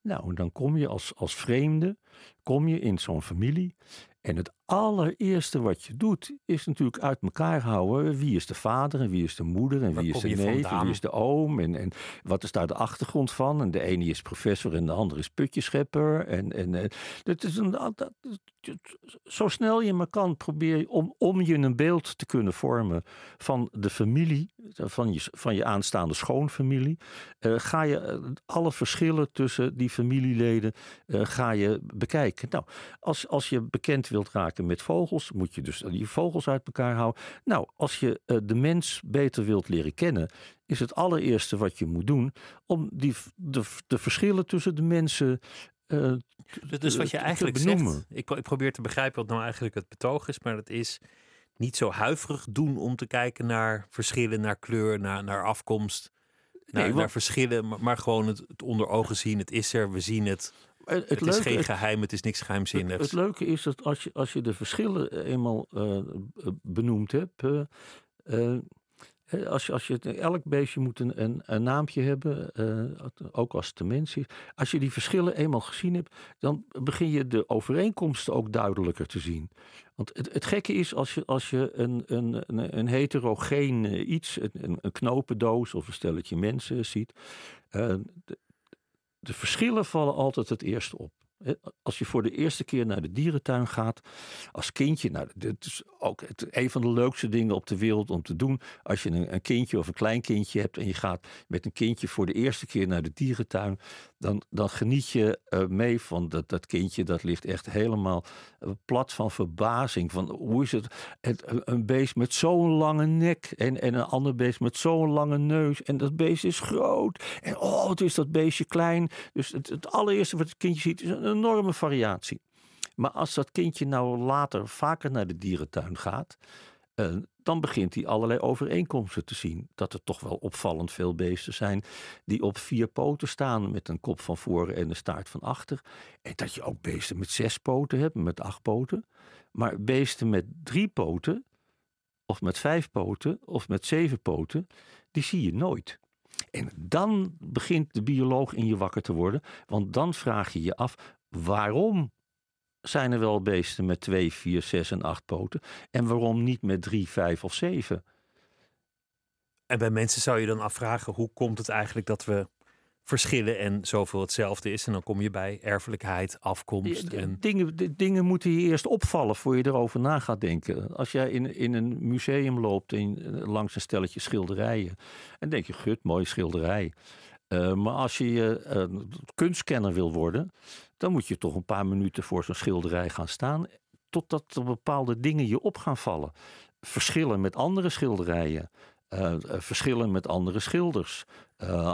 [SPEAKER 4] Nou, dan kom je als, als vreemde, kom je in zo'n familie. En het allereerste wat je doet, is natuurlijk uit elkaar houden. Wie is de vader en wie is de moeder en
[SPEAKER 3] Waar
[SPEAKER 4] wie is de neef en wie is de oom. En, en wat is daar de achtergrond van? En de ene is professor en de andere is putjeschepper. En, en eh, dat is een, dat- zo snel je maar kan, probeer je om, om je een beeld te kunnen vormen van de familie, van je, van je aanstaande schoonfamilie. eh, ga je eh, alle verschillen tussen die familieleden ga je bekijken. Nou, als, als je bekend wilt raken met vogels, moet je dus die vogels uit elkaar houden. Nou, als je eh, de mens beter wilt leren kennen, is het allereerste wat je moet doen om die, de, de verschillen tussen de mensen eh,
[SPEAKER 3] Dus, wat je
[SPEAKER 4] te
[SPEAKER 3] eigenlijk zegt, ik, ik probeer te begrijpen wat nou eigenlijk het betoog is, maar dat is niet zo huiverig doen om te kijken naar verschillen, naar kleur, naar, naar afkomst, naar,
[SPEAKER 4] Nee,
[SPEAKER 3] naar verschillen, maar, maar gewoon het, het onder ogen zien. Het is er, we zien het.
[SPEAKER 4] Het,
[SPEAKER 3] Het, is geen geheim, het is niks geheimzinnigs.
[SPEAKER 4] het leuke is dat als je, als je de verschillen eenmaal eh, benoemd hebt. eh, eh, eh, als je, als je, elk beestje moet een, een, een naampje hebben, eh, ook als het een mens is. Als je die verschillen eenmaal gezien hebt, dan begin je de overeenkomsten ook duidelijker te zien. Want het, het gekke is als je, als je een, een, een, een heterogeen eh, iets, een, een- knopendoos of een stelletje mensen ziet. eh, de, verschillen vallen altijd het eerst op. Als je voor de eerste keer naar de dierentuin gaat, als kindje, nou, dit is ook een van de leukste dingen op de wereld om te doen. Als je een, een kindje of een kleinkindje hebt en je gaat met een kindje voor de eerste keer naar de dierentuin, dan, dan geniet je eh, mee van dat, dat kindje. Dat ligt echt helemaal eh, plat van verbazing. Van hoe is het, een- beest met zo'n lange nek en, en een ander beest met zo'n lange neus. En dat beest is groot. En oh, het is dat beestje klein. Dus het, het allereerste wat het kindje ziet is enorme variatie. Maar als dat kindje nou later vaker naar de dierentuin gaat, eh, dan begint hij allerlei overeenkomsten te zien. Dat er toch wel opvallend veel beesten zijn die op vier poten staan met een kop van voren en een staart van achter. En dat je ook beesten met zes poten hebt, met acht poten. Maar beesten met drie poten, of met vijf poten, of met zeven poten, die zie je nooit. En dan begint de bioloog in je wakker te worden, want dan vraag je je af waarom zijn er wel beesten met twee, vier, zes en acht poten en waarom niet met drie, vijf of zeven?
[SPEAKER 3] En bij mensen zou je dan afvragen, hoe komt het eigenlijk dat we verschillen en zoveel hetzelfde is? En dan kom je bij erfelijkheid, afkomst en...
[SPEAKER 4] Dingen, dingen moeten je eerst opvallen voor je erover na gaat denken. Als jij in, in een museum loopt en, eh, langs een stelletje schilderijen. En denk je, gut, mooie schilderij. Eh, maar als je uh, kunstkenner wil worden, dan moet je toch een paar minuten voor zo'n schilderij gaan staan. Totdat er bepaalde dingen je op gaan vallen. Verschillen met andere schilderijen. Uh, verschillen met andere schilders,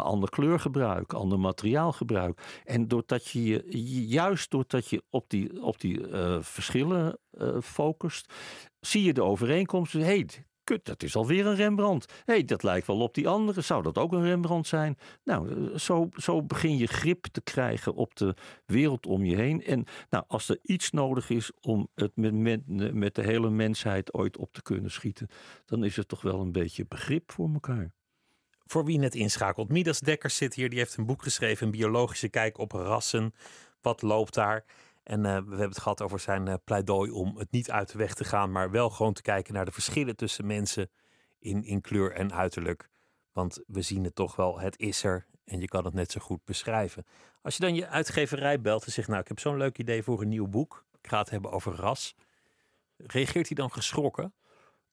[SPEAKER 4] ander kleurgebruik, ander materiaalgebruik. En doordat je, juist doordat je op die, op die verschillen focust, zie je de overeenkomsten. Hey, kut, dat is alweer een Rembrandt. Hé, hey, dat lijkt wel op die andere. Zou dat ook een Rembrandt zijn? Nou, zo, zo begin je grip te krijgen op de wereld om je heen. En nou, als er iets nodig is om het met, met, met de hele mensheid ooit op te kunnen schieten, dan is het toch wel een beetje begrip voor elkaar.
[SPEAKER 3] Voor wie net inschakelt, Midas Dekkers zit hier, die heeft een boek geschreven, een biologische kijk op rassen. Wat loopt daar? En uh, we hebben het gehad over zijn uh, pleidooi om het niet uit de weg te gaan, maar wel gewoon te kijken naar de verschillen tussen mensen in, in kleur en uiterlijk. Want we zien het toch wel, het is er en je kan het net zo goed beschrijven. Als je dan je uitgeverij belt en zegt, nou ik heb zo'n leuk idee voor een nieuw boek, ik ga het hebben over ras. Reageert hij dan geschrokken?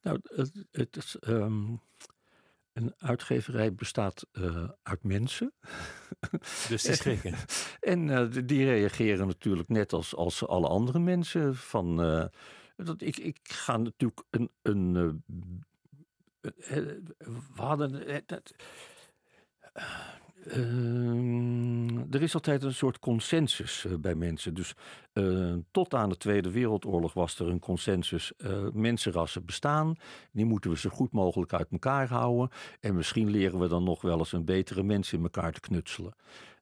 [SPEAKER 4] Nou, het, het is, um, een uitgeverij bestaat uh, uit mensen.
[SPEAKER 3] Dus die schrikken.
[SPEAKER 4] en uh, die reageren natuurlijk net als, als alle andere mensen. Van, uh, dat ik, ik ga natuurlijk een. een we hadden. Dat, uh, er is altijd een soort consensus uh, bij mensen. Dus uh, tot aan de Tweede Wereldoorlog was er een consensus. mensenrassen bestaan. Die moeten we zo goed mogelijk uit elkaar houden. En misschien leren we dan nog wel eens een betere mens in elkaar te knutselen.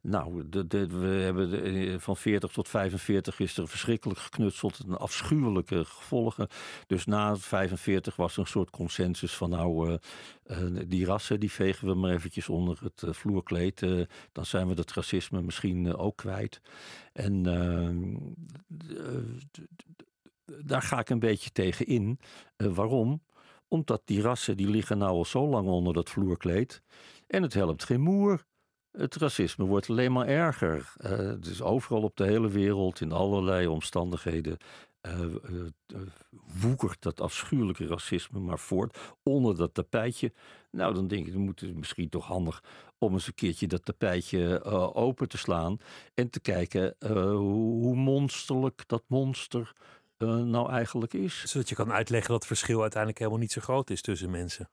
[SPEAKER 4] Nou, we hebben eh, van 40 tot 45 is er verschrikkelijk geknutseld. Een afschuwelijke gevolgen. Dus na 45 was er een soort consensus van nou, uh, uh, die rassen die vegen we maar eventjes onder het vloerkleed. dan zijn we het racisme misschien ook kwijt. En daar ga ik een beetje tegen in. waarom? Omdat die rassen die liggen nou al zo lang onder dat vloerkleed. En het helpt geen moer. Het racisme wordt alleen maar erger. Uh, het is overal op de hele wereld, in allerlei omstandigheden, uh, woekert dat afschuwelijke racisme maar voort onder dat tapijtje. Nou, dan denk ik, dan moet het misschien toch handig om eens een keertje dat tapijtje open te slaan en te kijken hoe monsterlijk dat monster nou eigenlijk is.
[SPEAKER 3] Zodat je kan uitleggen dat het verschil uiteindelijk helemaal niet zo groot is tussen mensen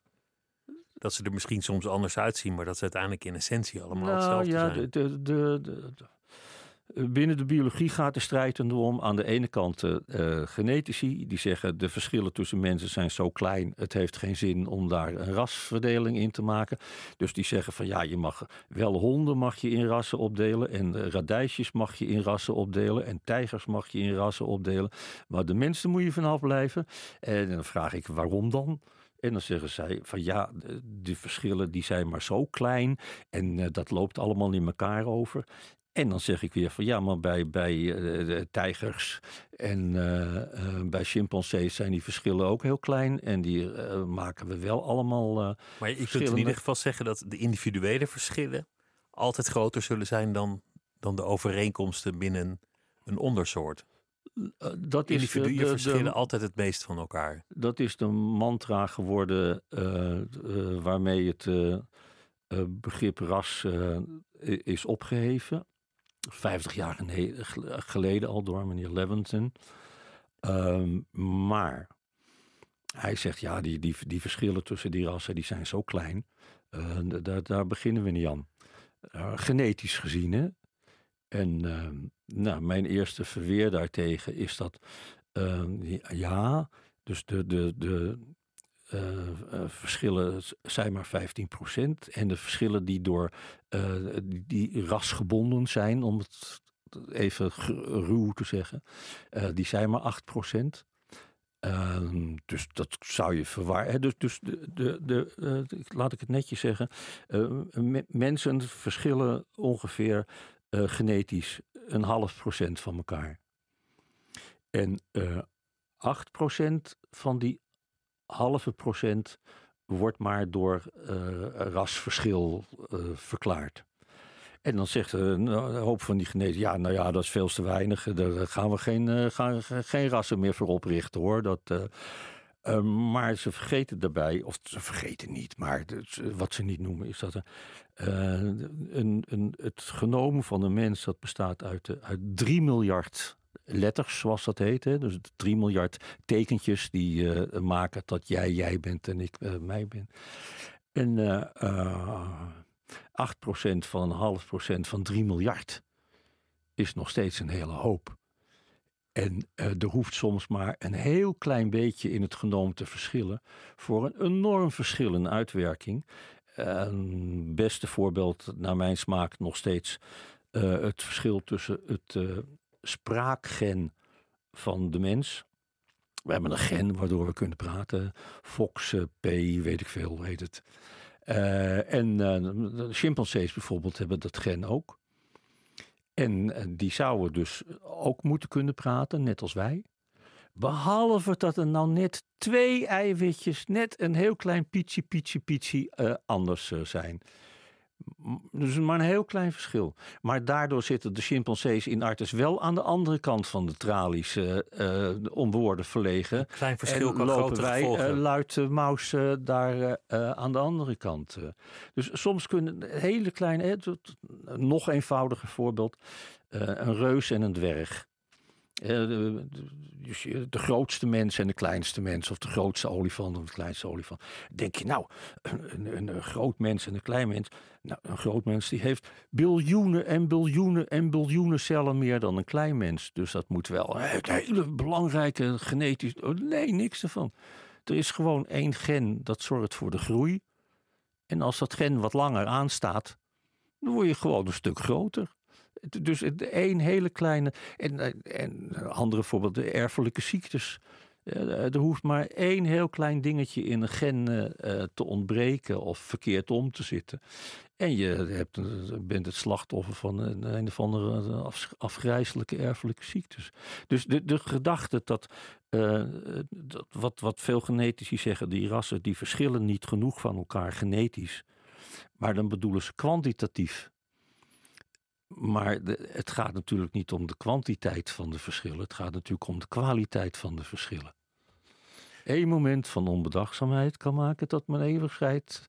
[SPEAKER 3] dat ze er misschien soms anders uitzien, maar dat ze uiteindelijk in essentie allemaal nou, hetzelfde
[SPEAKER 4] ja,
[SPEAKER 3] zijn.
[SPEAKER 4] De, de, de, binnen de biologie gaat de strijd erom. Aan de ene kant uh, genetici, die zeggen de verschillen tussen mensen zijn zo klein, het heeft geen zin om daar een rasverdeling in te maken. Dus die zeggen van ja, je mag wel honden mag je in rassen opdelen en radijsjes mag je in rassen opdelen en tijgers mag je in rassen opdelen. Maar de mensen moet je vanaf blijven. En dan vraag ik waarom dan? En dan zeggen zij van ja, de verschillen die zijn maar zo klein en uh, dat loopt allemaal in elkaar over. En dan zeg ik weer van ja, maar bij, bij uh, tijgers en uh, bij chimpansees zijn die verschillen ook heel klein. En die maken we wel allemaal.
[SPEAKER 3] maar je kunt in ieder geval zeggen dat de individuele verschillen altijd groter zullen zijn dan, dan de overeenkomsten binnen een ondersoort.
[SPEAKER 4] Eh, dat
[SPEAKER 3] Individuen
[SPEAKER 4] is de,
[SPEAKER 3] verschillen de, altijd het meest van elkaar.
[SPEAKER 4] Dat is de mantra geworden uh, uh, waarmee het begrip ras is opgeheven. 50 jaar geleden al door meneer Levinson. Um, maar hij zegt ja, die, die, die verschillen tussen die rassen die zijn zo klein. daar, daar beginnen we niet aan. genetisch gezien, hè? En uh, nou, mijn eerste verweer daartegen is dat, uh, ja, dus de, de, de uh, verschillen zijn maar 15%. En de verschillen die door die, die rasgebonden zijn, om het even ruw te zeggen, die zijn maar 8%. Uh, dus dat zou je verwarren. Dus, dus de, de, de, laat ik het netjes zeggen. Mensen verschillen ongeveer uh, genetisch een half procent van elkaar. En uh, 8 procent van die halve procent wordt maar door uh, rasverschil verklaard. En dan zegt een hoop van die genetici, ja, nou ja, dat is veel te weinig. Daar gaan we geen, gaan, geen rassen meer voor oprichten hoor. Dat, Uh, maar ze vergeten daarbij, of ze vergeten niet, maar wat ze niet noemen is dat er, een, een, het genomen van een mens dat bestaat uit, uit 3 miljard letters, zoals dat heet. Hè? Dus 3 miljard tekentjes die uh, maken dat jij jij bent en ik mij ben. En uh, 8% van een half procent van 3 miljard is nog steeds een hele hoop. En uh, er hoeft soms maar een heel klein beetje in het genoom te verschillen voor een enorm verschil in uitwerking. Een beste voorbeeld naar mijn smaak nog steeds uh, het verschil tussen het uh, spraakgen van de mens. We hebben een gen waardoor we kunnen praten. Fox, P, weet ik veel, heet het. en chimpansees bijvoorbeeld hebben dat gen ook. En die zouden dus ook moeten kunnen praten, net als wij. Behalve dat er nou net twee eiwitjes, net een heel klein pietje, pietje, pietje uh, anders zijn. Dus maar een heel klein verschil. Maar daardoor zitten de chimpansees in Artes wel aan de andere kant van de tralies uh, om woorden verlegen. Een
[SPEAKER 3] klein verschil
[SPEAKER 4] en
[SPEAKER 3] kan
[SPEAKER 4] lopen wij
[SPEAKER 3] uh,
[SPEAKER 4] luid maus daar aan de andere kant. Dus soms kunnen hele kleine, nog eenvoudiger voorbeeld, een reus en een dwerg. De, de, grootste mens en de kleinste mens, of de grootste olifant en de kleinste olifant. Denk je, nou, een, een, groot mens en een klein mens. Nou, een groot mens die heeft biljoenen en biljoenen en biljoenen cellen meer dan een klein mens. Dus dat moet wel een hele belangrijke genetisch. Nee, niks ervan. Er is gewoon één gen dat zorgt voor de groei. En als dat gen wat langer aanstaat, dan word je gewoon een stuk groter. Dus één hele kleine. En, en andere voorbeeld, de erfelijke ziektes. Er hoeft maar één heel klein dingetje in een gen te ontbreken of verkeerd om te zitten. En je hebt, bent het slachtoffer van een, een of andere af, afgrijzelijke erfelijke ziektes. Dus de, de gedachte dat, dat wat, wat veel genetici zeggen, die rassen die verschillen niet genoeg van elkaar genetisch. Maar dan bedoelen ze kwantitatief. Maar de, het gaat natuurlijk niet om de kwantiteit van de verschillen. Het gaat natuurlijk om de kwaliteit van de verschillen. Eén moment van onbedachtzaamheid kan maken dat mijn eeuwigheid.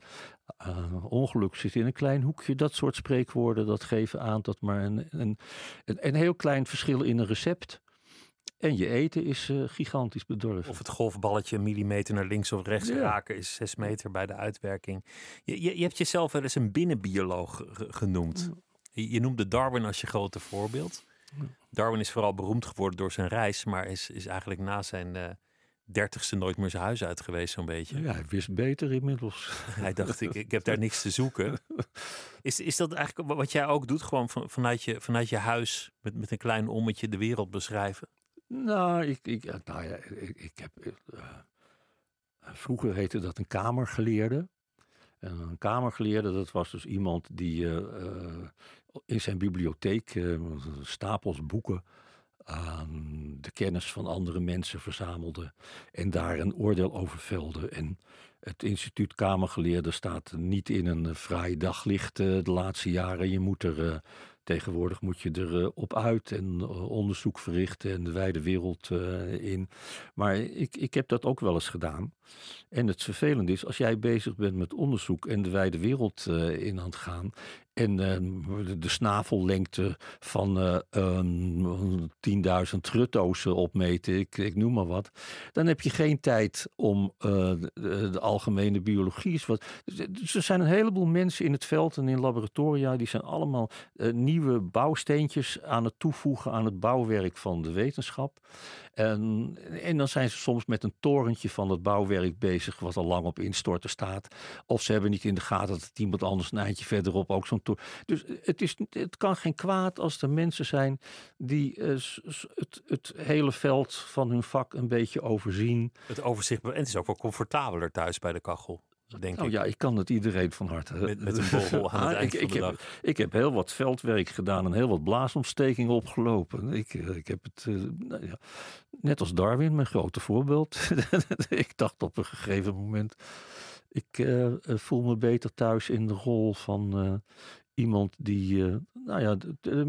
[SPEAKER 4] Uh, ongeluk zit in een klein hoekje. Dat soort spreekwoorden dat geven aan dat maar een, een, een, een heel klein verschil in een recept. En je eten is uh, gigantisch bedorven.
[SPEAKER 3] Of het golfballetje een millimeter naar links of rechts ja. raken is zes meter bij de uitwerking. Je, je, je hebt jezelf wel eens een binnenbioloog genoemd. Je, noemde Darwin als je grote voorbeeld. Darwin is vooral beroemd geworden door zijn reis, maar is, is eigenlijk na zijn uh, dertigste nooit meer zijn huis uit geweest, zo'n beetje.
[SPEAKER 4] Ja, hij wist beter inmiddels.
[SPEAKER 3] hij dacht, ik, ik heb daar niks te zoeken. Is, is dat eigenlijk wat jij ook doet, gewoon van, vanuit, je, vanuit je huis met, met een klein ommetje de wereld beschrijven?
[SPEAKER 4] Nou, ik, ik, nou ja, ik, ik heb. Uh, vroeger heette dat een kamergeleerde. En een kamergeleerde, dat was dus iemand die uh, in zijn bibliotheek uh, stapels boeken aan de kennis van andere mensen verzamelde en daar een oordeel over velde. En het instituut Kamergeleerde staat niet in een fraai daglicht de laatste jaren. Je moet er Tegenwoordig moet je erop uh, uit en onderzoek verrichten en de wijde wereld in. Maar ik, ik heb dat ook wel eens gedaan. En het vervelende is, als jij bezig bent met onderzoek en de wijde wereld in aan het gaan. En de snavellengte van 10.000 rutto's opmeten, ik, ik noem maar wat. Dan heb je geen tijd om de, de, algemene biologie. Is wat. Er zijn een heleboel mensen in het veld en in laboratoria, die zijn allemaal nieuw nieuwe bouwsteentjes aan het toevoegen aan het bouwwerk van de wetenschap. En, en dan zijn ze soms met een torentje van het bouwwerk bezig, wat al lang op instorten staat. Of ze hebben niet in de gaten dat iemand anders een eindje verderop ook zo'n toren. Dus het, is, het kan geen kwaad als er mensen zijn die uh, het, het hele veld van hun vak een beetje overzien.
[SPEAKER 3] Het overzicht, en het is ook wel comfortabeler thuis bij de kachel. Denk
[SPEAKER 4] nou
[SPEAKER 3] ik.
[SPEAKER 4] ja, ik kan het iedereen van harte.
[SPEAKER 3] Met, met een borrel aan het eind
[SPEAKER 4] ik,
[SPEAKER 3] van
[SPEAKER 4] ik
[SPEAKER 3] de
[SPEAKER 4] heb,
[SPEAKER 3] dag.
[SPEAKER 4] Ik heb heel wat veldwerk gedaan en heel wat blaasontstekingen opgelopen. Ik, ik heb het, uh, nou ja, net als Darwin, mijn grote voorbeeld. ik dacht op een gegeven moment, ik uh, voel me beter thuis in de rol van uh, iemand die, nou ja, de, de,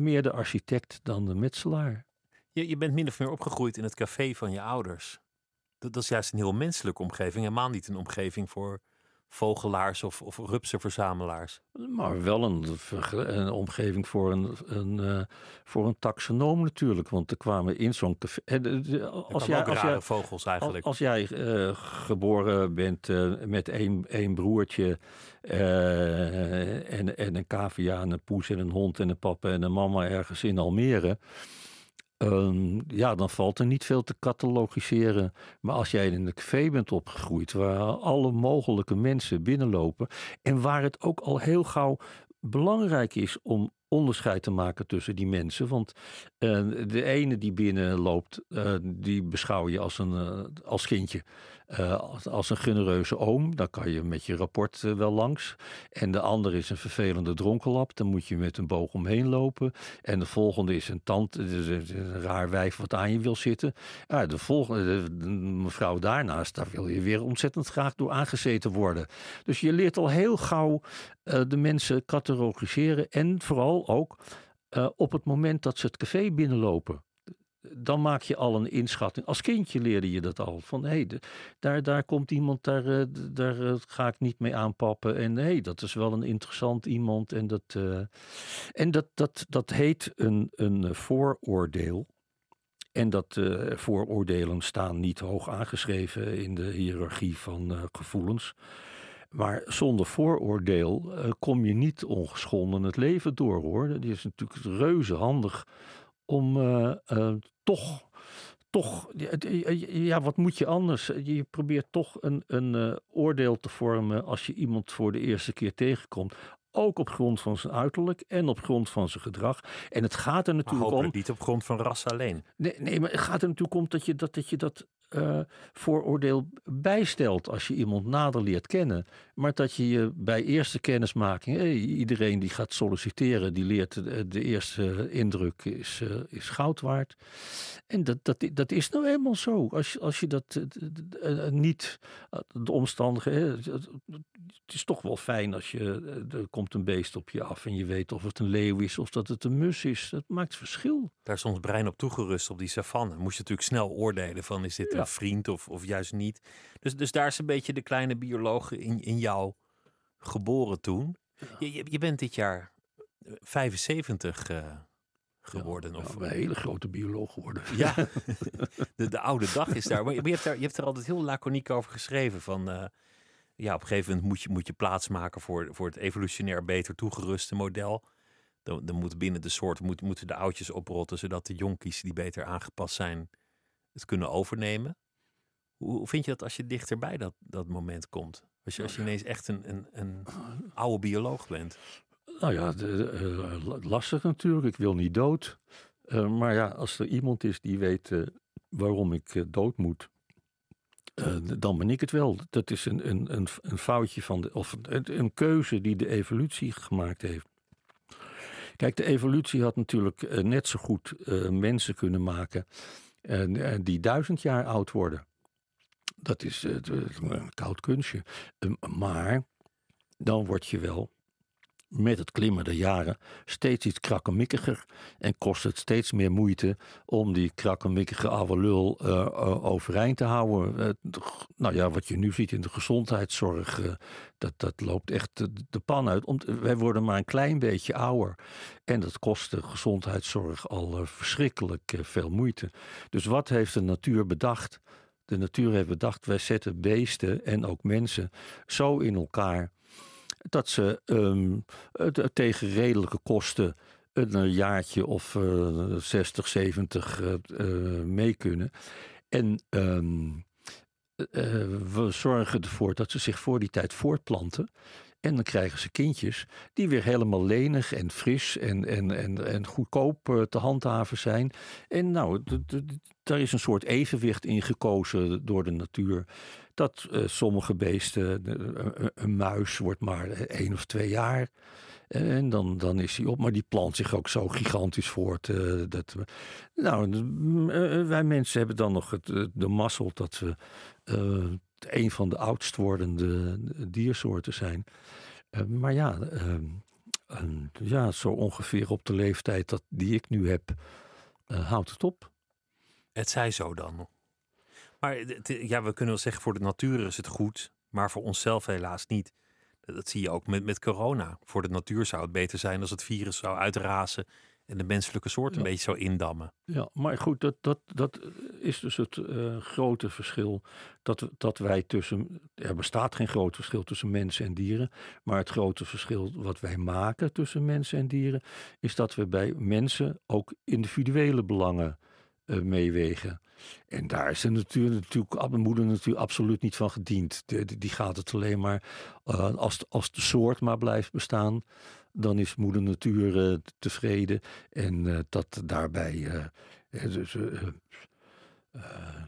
[SPEAKER 4] meer de architect dan de metselaar.
[SPEAKER 3] Je, je bent min of meer opgegroeid in het café van je ouders. Dat, dat is juist een heel menselijke omgeving. Helemaal niet een omgeving voor vogelaars of, of rupsenverzamelaars.
[SPEAKER 4] Maar wel een, een omgeving voor een, een, uh, voor een taxonoom natuurlijk. Want er kwamen in zo'n café...
[SPEAKER 3] Als jij, als jij, vogels eigenlijk.
[SPEAKER 4] Als, jij uh, geboren bent uh, met één, één broertje... en, en een cavia en een poes en een hond en een papa en een mama ergens in Almere... Um, ja, dan valt er niet veel te catalogiseren. Maar als jij in een café bent opgegroeid, waar alle mogelijke mensen binnenlopen. en waar het ook al heel gauw belangrijk is om onderscheid te maken tussen die mensen. Want uh, de ene die binnenloopt, uh, die beschouw je als een uh, als kindje. Als, als, een genereuze oom, dan kan je met je rapport wel langs. En de andere is een vervelende dronkenlap, dan moet je met een boog omheen lopen. En de volgende is een tand, een raar wijf wat aan je wil zitten. Ja, de volgende, de mevrouw daarnaast, daar wil je weer ontzettend graag door aangezeten worden. Dus je leert al heel gauw de mensen catalogiseren en vooral ook op het moment dat ze het café binnenlopen. Dan maak je al een inschatting. Als kindje leerde je dat al. Van hé, hey, daar, daar komt iemand, daar, uh, daar uh, ga ik niet mee aanpappen. En hé, hey, dat is wel een interessant iemand. En dat, en dat, dat, dat heet een, een vooroordeel. En dat vooroordelen staan niet hoog aangeschreven in de hiërarchie van gevoelens. Maar zonder vooroordeel kom je niet ongeschonden het leven door hoor. Dat is natuurlijk reuze handig om toch, toch, ja, wat moet je anders? Je probeert toch een, een oordeel te vormen als je iemand voor de eerste keer tegenkomt ook op grond van zijn uiterlijk en op grond van zijn gedrag. En het gaat er natuurlijk om.
[SPEAKER 3] niet op grond van ras alleen.
[SPEAKER 4] Nee, nee, maar het gaat er natuurlijk om dat je dat, dat, je dat uh, vooroordeel bijstelt als je iemand nader leert kennen. Maar dat je je bij eerste kennismaking, hey, iedereen die gaat solliciteren, die leert de, eerste indruk is, uh, is goud waard. En dat, dat, dat is nou eenmaal zo. Als, als je dat niet, de omstandigheden, het is toch wel fijn als je, er komt een beest op je af en je weet of het een leeuw is of dat het een mus is. Dat maakt verschil.
[SPEAKER 3] Daar is ons brein op toegerust op die savanne. Moest je natuurlijk snel oordelen van is dit een vriend of, of juist niet. Dus, dus daar is een beetje de kleine bioloog in, in jou geboren toen. Je, je, je bent dit jaar 75 uh, geworden.
[SPEAKER 4] Ja,
[SPEAKER 3] of
[SPEAKER 4] een hele grote bioloog geworden.
[SPEAKER 3] Ja, de, de oude dag is daar. Maar je, hebt, daar, je hebt er altijd heel laconiek over geschreven. Van, uh, ja, op een gegeven moment moet je, moet je plaats maken voor, voor het evolutionair beter toegeruste model. Dan, dan moet binnen de soort moet, moeten de oudjes oprotten, zodat de jonkies die beter aangepast zijn, het kunnen overnemen. Hoe, vind je dat als je dichterbij dat, dat moment komt? Als je, als je ineens echt een, een, een oude bioloog bent.
[SPEAKER 4] Nou ja, de, uh, lastig natuurlijk. Ik wil niet dood. Uh, maar ja, als er iemand is die weet uh, waarom ik dood moet, dan ben ik het wel. Dat is een, een, een, een foutje van de, of een, een keuze die de evolutie gemaakt heeft. Kijk, de evolutie had natuurlijk net zo goed mensen kunnen maken die duizend jaar oud worden. Dat is een koud kunstje. maar dan word je wel met het klimmen der jaren steeds iets krakkemikkiger. En kost het steeds meer moeite om die krakkemikkige oude lul uh, overeind te houden. Nou ja, wat je nu ziet in de gezondheidszorg, dat, dat loopt echt de, pan uit. Wij worden maar een klein beetje ouder. En dat kost de gezondheidszorg al verschrikkelijk veel moeite. Dus wat heeft de natuur bedacht? De natuur heeft bedacht, wij zetten beesten en ook mensen zo in elkaar dat ze um, tegen redelijke kosten een jaartje of uh, 60, 70 uh, mee kunnen. En um, we zorgen ervoor dat ze zich voor die tijd voortplanten. En dan krijgen ze kindjes die weer helemaal lenig en fris en, en, en, en goedkoop te handhaven zijn. En nou, daar is een soort evenwicht in gekozen door de natuur dat uh, sommige beesten, een, een muis wordt maar één of twee jaar. En dan, dan is hij op, maar die plant zich ook zo gigantisch voort. Dat nou, uh, wij mensen hebben dan nog het, de mazzel dat we een van de oudst wordende diersoorten zijn. maar ja, ja, zo ongeveer op de leeftijd dat, die ik nu heb, houdt het op.
[SPEAKER 3] Het zij zo dan. Maar ja, we kunnen wel zeggen, voor de natuur is het goed, maar voor onszelf helaas niet. Dat, zie je ook met, met corona. Voor de natuur zou het beter zijn als het virus zou uitrazen en de menselijke soort een
[SPEAKER 4] Ja.
[SPEAKER 3] beetje zou indammen.
[SPEAKER 4] Ja, maar goed, dat, dat, dat is dus het eh, grote verschil. Dat, dat wij tussen. Er bestaat geen groot verschil tussen mensen en dieren. Maar het grote verschil wat wij maken tussen mensen en dieren. is dat we bij mensen ook individuele belangen eh, meewegen. En daar is de natuur natuurlijk, moeder natuurlijk absoluut niet van gediend. Die gaat het alleen maar. eh, als, als de soort maar blijft bestaan. dan is moeder natuur eh, tevreden. En dat daarbij. dus,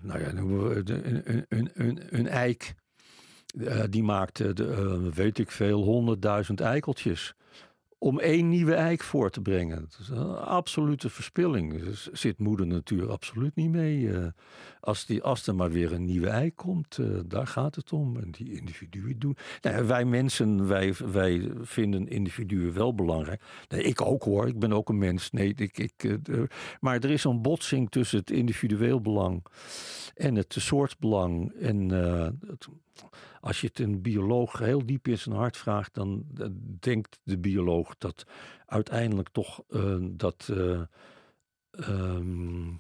[SPEAKER 4] nou ja, een, een, een, een, een eik. die maakt, de, weet ik veel, honderdduizend eikeltjes. Om één nieuwe eik voor te brengen. Dat is absolute verspilling. Dus zit moeder natuur absoluut niet mee. eh. als, die, als er maar weer een nieuwe eik komt, eh, daar gaat het om. En die individuen doen. Nou, wij mensen, wij, wij vinden individuen wel belangrijk. Ik ook hoor, ik ben ook een mens. Nee, ik, ik, eh, maar er is een botsing tussen het individueel belang en het soortbelang. En het- als je het een bioloog heel diep in zijn hart vraagt, dan eh, denkt de bioloog dat uiteindelijk toch eh, dat eh, ehm,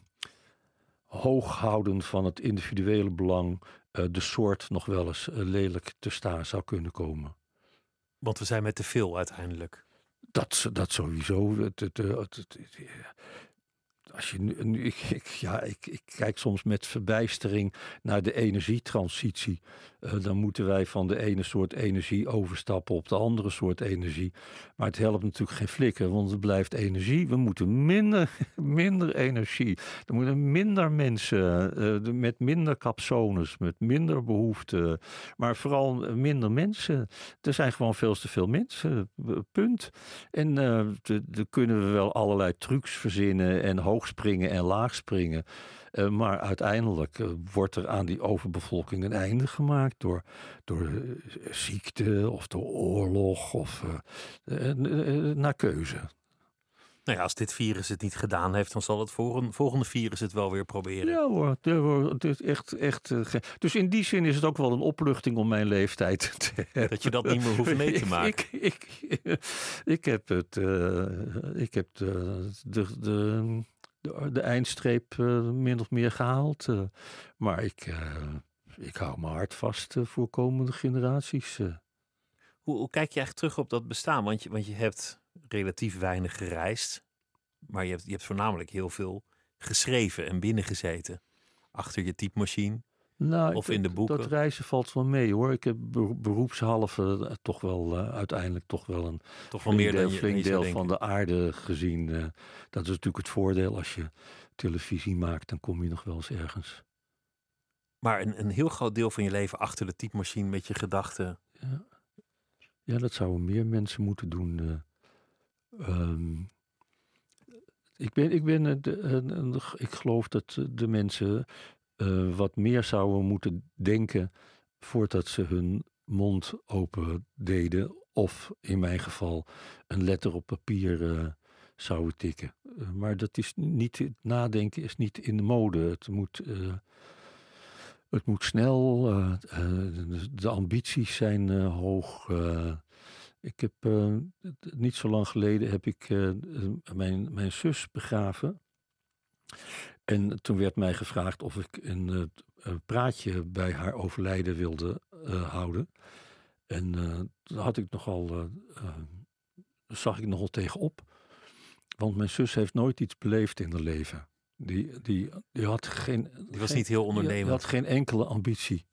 [SPEAKER 4] hooghouden van het individuele belang de soort nog wel eens lelijk te staan zou kunnen komen.
[SPEAKER 3] Want we zijn met te veel uiteindelijk.
[SPEAKER 4] Dat, dat sowieso. Het- het- als je nu, ik, ja, ik, kijk soms met verbijstering naar de energietransitie. Eh, dan moeten wij van de ene soort energie overstappen op de andere soort energie. Maar het helpt natuurlijk geen flikker, want het blijft energie. We moeten minder, minder energie. Er moeten minder mensen eh, met minder capsones, met minder behoeften. Maar vooral minder mensen. Er zijn gewoon veel te veel mensen. eh, Punt. En de- de kunnen we wel allerlei trucs verzinnen en hoog springen en laag springen. Eh, maar uiteindelijk eh, wordt er aan die overbevolking een einde gemaakt door, door eh, ziekte of door oorlog of naar keuze.
[SPEAKER 3] Nou ja, als dit virus het niet gedaan heeft, dan zal het volgende, volgende virus het wel weer proberen.
[SPEAKER 4] Ja hoor, het is echt, echt. dus in die zin is het ook wel een opluchting om mijn leeftijd te hebben.
[SPEAKER 3] Dat je dat niet meer hoeft mee te maken.
[SPEAKER 4] Ik, ik, ik heb het. ik heb de, de, de, de, de eindstreep eh, min of meer gehaald. eh. maar ik, eh, ik hou mijn hart vast eh, voor komende generaties. eh.
[SPEAKER 3] Hoe, hoe kijk je eigenlijk terug op dat bestaan? Want je, want je hebt relatief weinig gereisd, maar je hebt, je hebt voornamelijk heel veel geschreven en binnengezeten. Achter je typemachine.
[SPEAKER 4] Nou,
[SPEAKER 3] Of
[SPEAKER 4] ik-
[SPEAKER 3] in de boeken.
[SPEAKER 4] Dat reizen valt wel mee hoor. Ik heb be- beroepshalve eh, toch wel eh, uiteindelijk toch wel een
[SPEAKER 3] Toch wel meer
[SPEAKER 4] deel, flink deel van de aarde gezien. eh, dat is natuurlijk het voordeel als je televisie maakt, dan kom je nog wel eens ergens.
[SPEAKER 3] Maar een, een heel groot deel van je leven achter de typemachine met je gedachten.
[SPEAKER 4] Ja, ja dat zouden meer mensen moeten doen. eh. Ehm, ik, ben, ik, ben, de- ik geloof dat de mensen eh, wat meer zouden moeten denken voordat ze hun mond open deden. Of in mijn geval een letter op papier eh, zouden tikken. Eh, maar dat is niet, het nadenken is niet in de mode. Het moet, het moet snel, de, ambities zijn hoog. ik heb niet zo lang geleden heb ik mijn, mijn zus begraven. En toen werd mij gevraagd of ik een, eh, een praatje bij haar overlijden wilde eh, houden. En eh daar had ik nogal, eh, eh, zag ik nogal tegenop. Want mijn zus heeft nooit iets beleefd in haar leven. Die, die, die had geen.
[SPEAKER 3] Die was
[SPEAKER 4] geen-
[SPEAKER 3] niet heel ondernemend.
[SPEAKER 4] Die had geen enkele ambitie.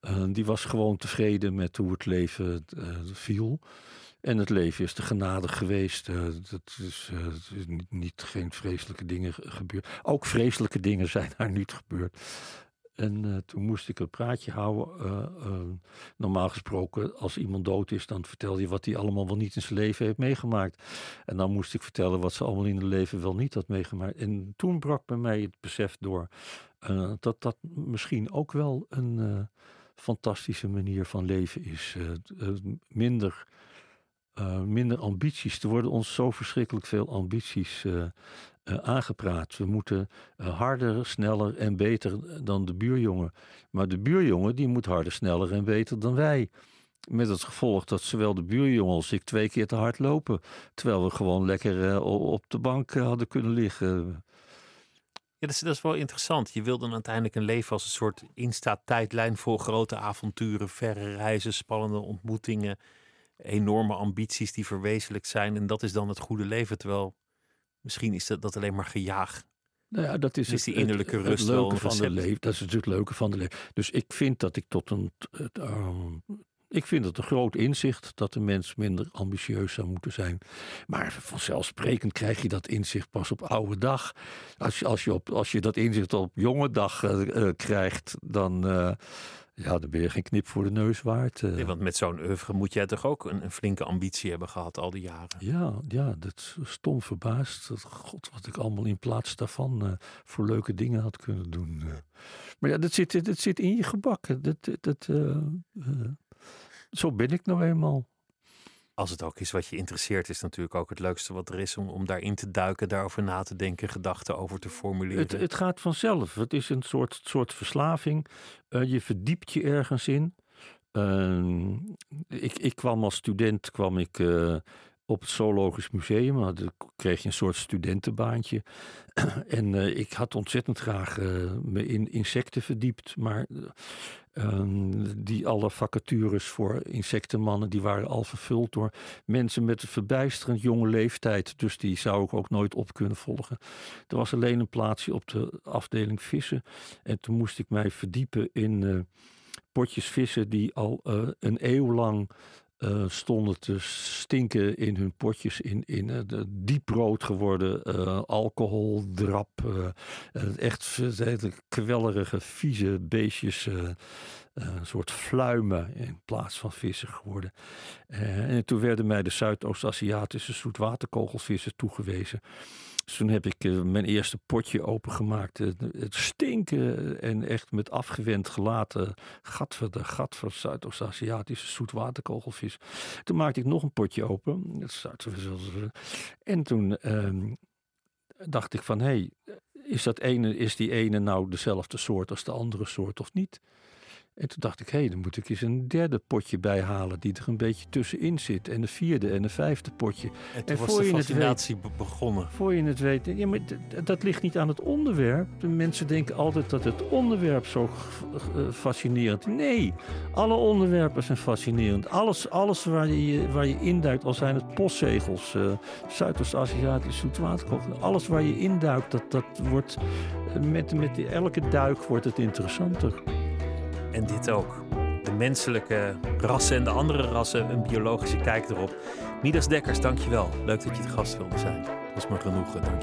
[SPEAKER 4] Eh, die was gewoon tevreden met hoe het leven eh, viel. En het leven is te genadig geweest. eh, dat is, eh, is niet, niet geen vreselijke dingen ge- gebeurd. Ook vreselijke dingen zijn daar niet gebeurd. En eh, toen moest ik een praatje houden. normaal gesproken, als iemand dood is, dan vertel je wat hij allemaal wel niet in zijn leven heeft meegemaakt. En dan moest ik vertellen wat ze allemaal in hun leven wel niet had meegemaakt. En toen brak bij mij het besef door dat dat misschien ook wel een fantastische manier van leven is. Minder eh, minder ambities. Er worden ons zo verschrikkelijk veel ambities eh, eh, aangepraat. We moeten harder, sneller en beter dan de buurjongen. Maar de buurjongen die moet harder, sneller en beter dan wij. Met het gevolg dat zowel de buurjongen als ik twee keer te hard lopen. Terwijl we gewoon lekker op de bank hadden kunnen liggen.
[SPEAKER 3] Ja, dat is, dat is wel interessant. Je wil dan uiteindelijk een leven als een soort Insta-tijdlijn vol grote avonturen, verre reizen, spannende ontmoetingen, enorme ambities die verwezenlijkt zijn. En dat is dan het goede leven. Terwijl misschien is dat, dat alleen maar gejaag.
[SPEAKER 4] Nou ja, dat is,
[SPEAKER 3] Is die
[SPEAKER 4] het-
[SPEAKER 3] innerlijke
[SPEAKER 4] het,
[SPEAKER 3] rust
[SPEAKER 4] leuke van de leven. Dat is natuurlijk het leuke van de leven. Dus ik vind dat ik tot een. het, ehm, ik vind het een groot inzicht dat de mens minder ambitieus zou moeten zijn. Maar vanzelfsprekend krijg je dat inzicht pas op oude dag. Als je, als je, op, als je dat inzicht op jonge dag eh, eh, krijgt, dan, eh, ja, dan ben je geen knip voor de neus waard. eh.
[SPEAKER 3] Nee, want met zo'n oeuvre moet jij toch ook een, een flinke ambitie hebben gehad al die jaren.
[SPEAKER 4] Ja, ja, dat stom verbaasd. Dat, God, wat ik allemaal in plaats daarvan eh, voor leuke dingen had kunnen doen. eh. Maar ja, dat zit, dat zit in je gebakken. Dat, dat, zo ben ik nou eenmaal.
[SPEAKER 3] Als het ook is wat je interesseert, is natuurlijk ook het leukste wat er is om, om daarin te duiken, daarover na te denken, gedachten over te formuleren.
[SPEAKER 4] Het, het gaat vanzelf. Het is een soort, soort verslaving. Eh, je verdiept je ergens in. Ehm, ik, ik kwam als student kwam ik, eh, op het Zoologisch Museum. Nou, Dan kreeg je een soort studentenbaantje. en eh, ik had ontzettend graag me in insecten verdiept. Maar eh, ehm, die alle vacatures voor insectenmannen... die waren al vervuld door mensen met een verbijsterend jonge leeftijd. Dus die zou ik ook nooit op kunnen volgen. Er was alleen een plaatsje op de afdeling vissen. En toen moest ik mij verdiepen in eh, potjes vissen die al eh, een eeuw lang eh, stonden te stinken in hun potjes. In, in eh, de dieprood geworden drap. eh, eh, echt kwellerige, vieze beestjes. een soort fluimen in plaats van vissen geworden. En toen werden mij de Zuidoost-Aziatische zoetwaterkogelvissen toegewezen. Dus toen heb ik eh, mijn eerste potje opengemaakt. Eh, het stinken en echt met afgewend gelaten gat de gat van Zuidoost-Aziatische zoetwaterkogelvis. Toen maakte ik nog een potje open. En toen ehm, dacht ik van, hé, hey, is, dat ene, is die ene nou dezelfde soort als de andere soort of niet? En toen dacht ik, hé, hey, dan moet ik eens een derde potje bijhalen die er een beetje tussenin zit. En een vierde en een vijfde potje.
[SPEAKER 3] en toen
[SPEAKER 4] en
[SPEAKER 3] was
[SPEAKER 4] voor
[SPEAKER 3] de
[SPEAKER 4] je het
[SPEAKER 3] fascinatie be- begonnen.
[SPEAKER 4] Voor je het weet, ja, maar d- dat ligt niet aan het onderwerp. De mensen denken altijd dat het onderwerp zo eh, fascinerend is. Nee, alle onderwerpen zijn fascinerend. Alles, alles waar, je, waar je induikt, al zijn het postzegels, eh Zuidoost-Aziatisch zoetwaterkogel. Alles waar je induikt, dat, dat wordt, eh, met, met elke duik wordt het interessanter.
[SPEAKER 3] En dit ook. De menselijke rassen en de andere rassen, een biologische kijk erop. Midas Dekkers, dankjewel. Leuk dat je het gast wilde zijn. Dat was me genoegen, dank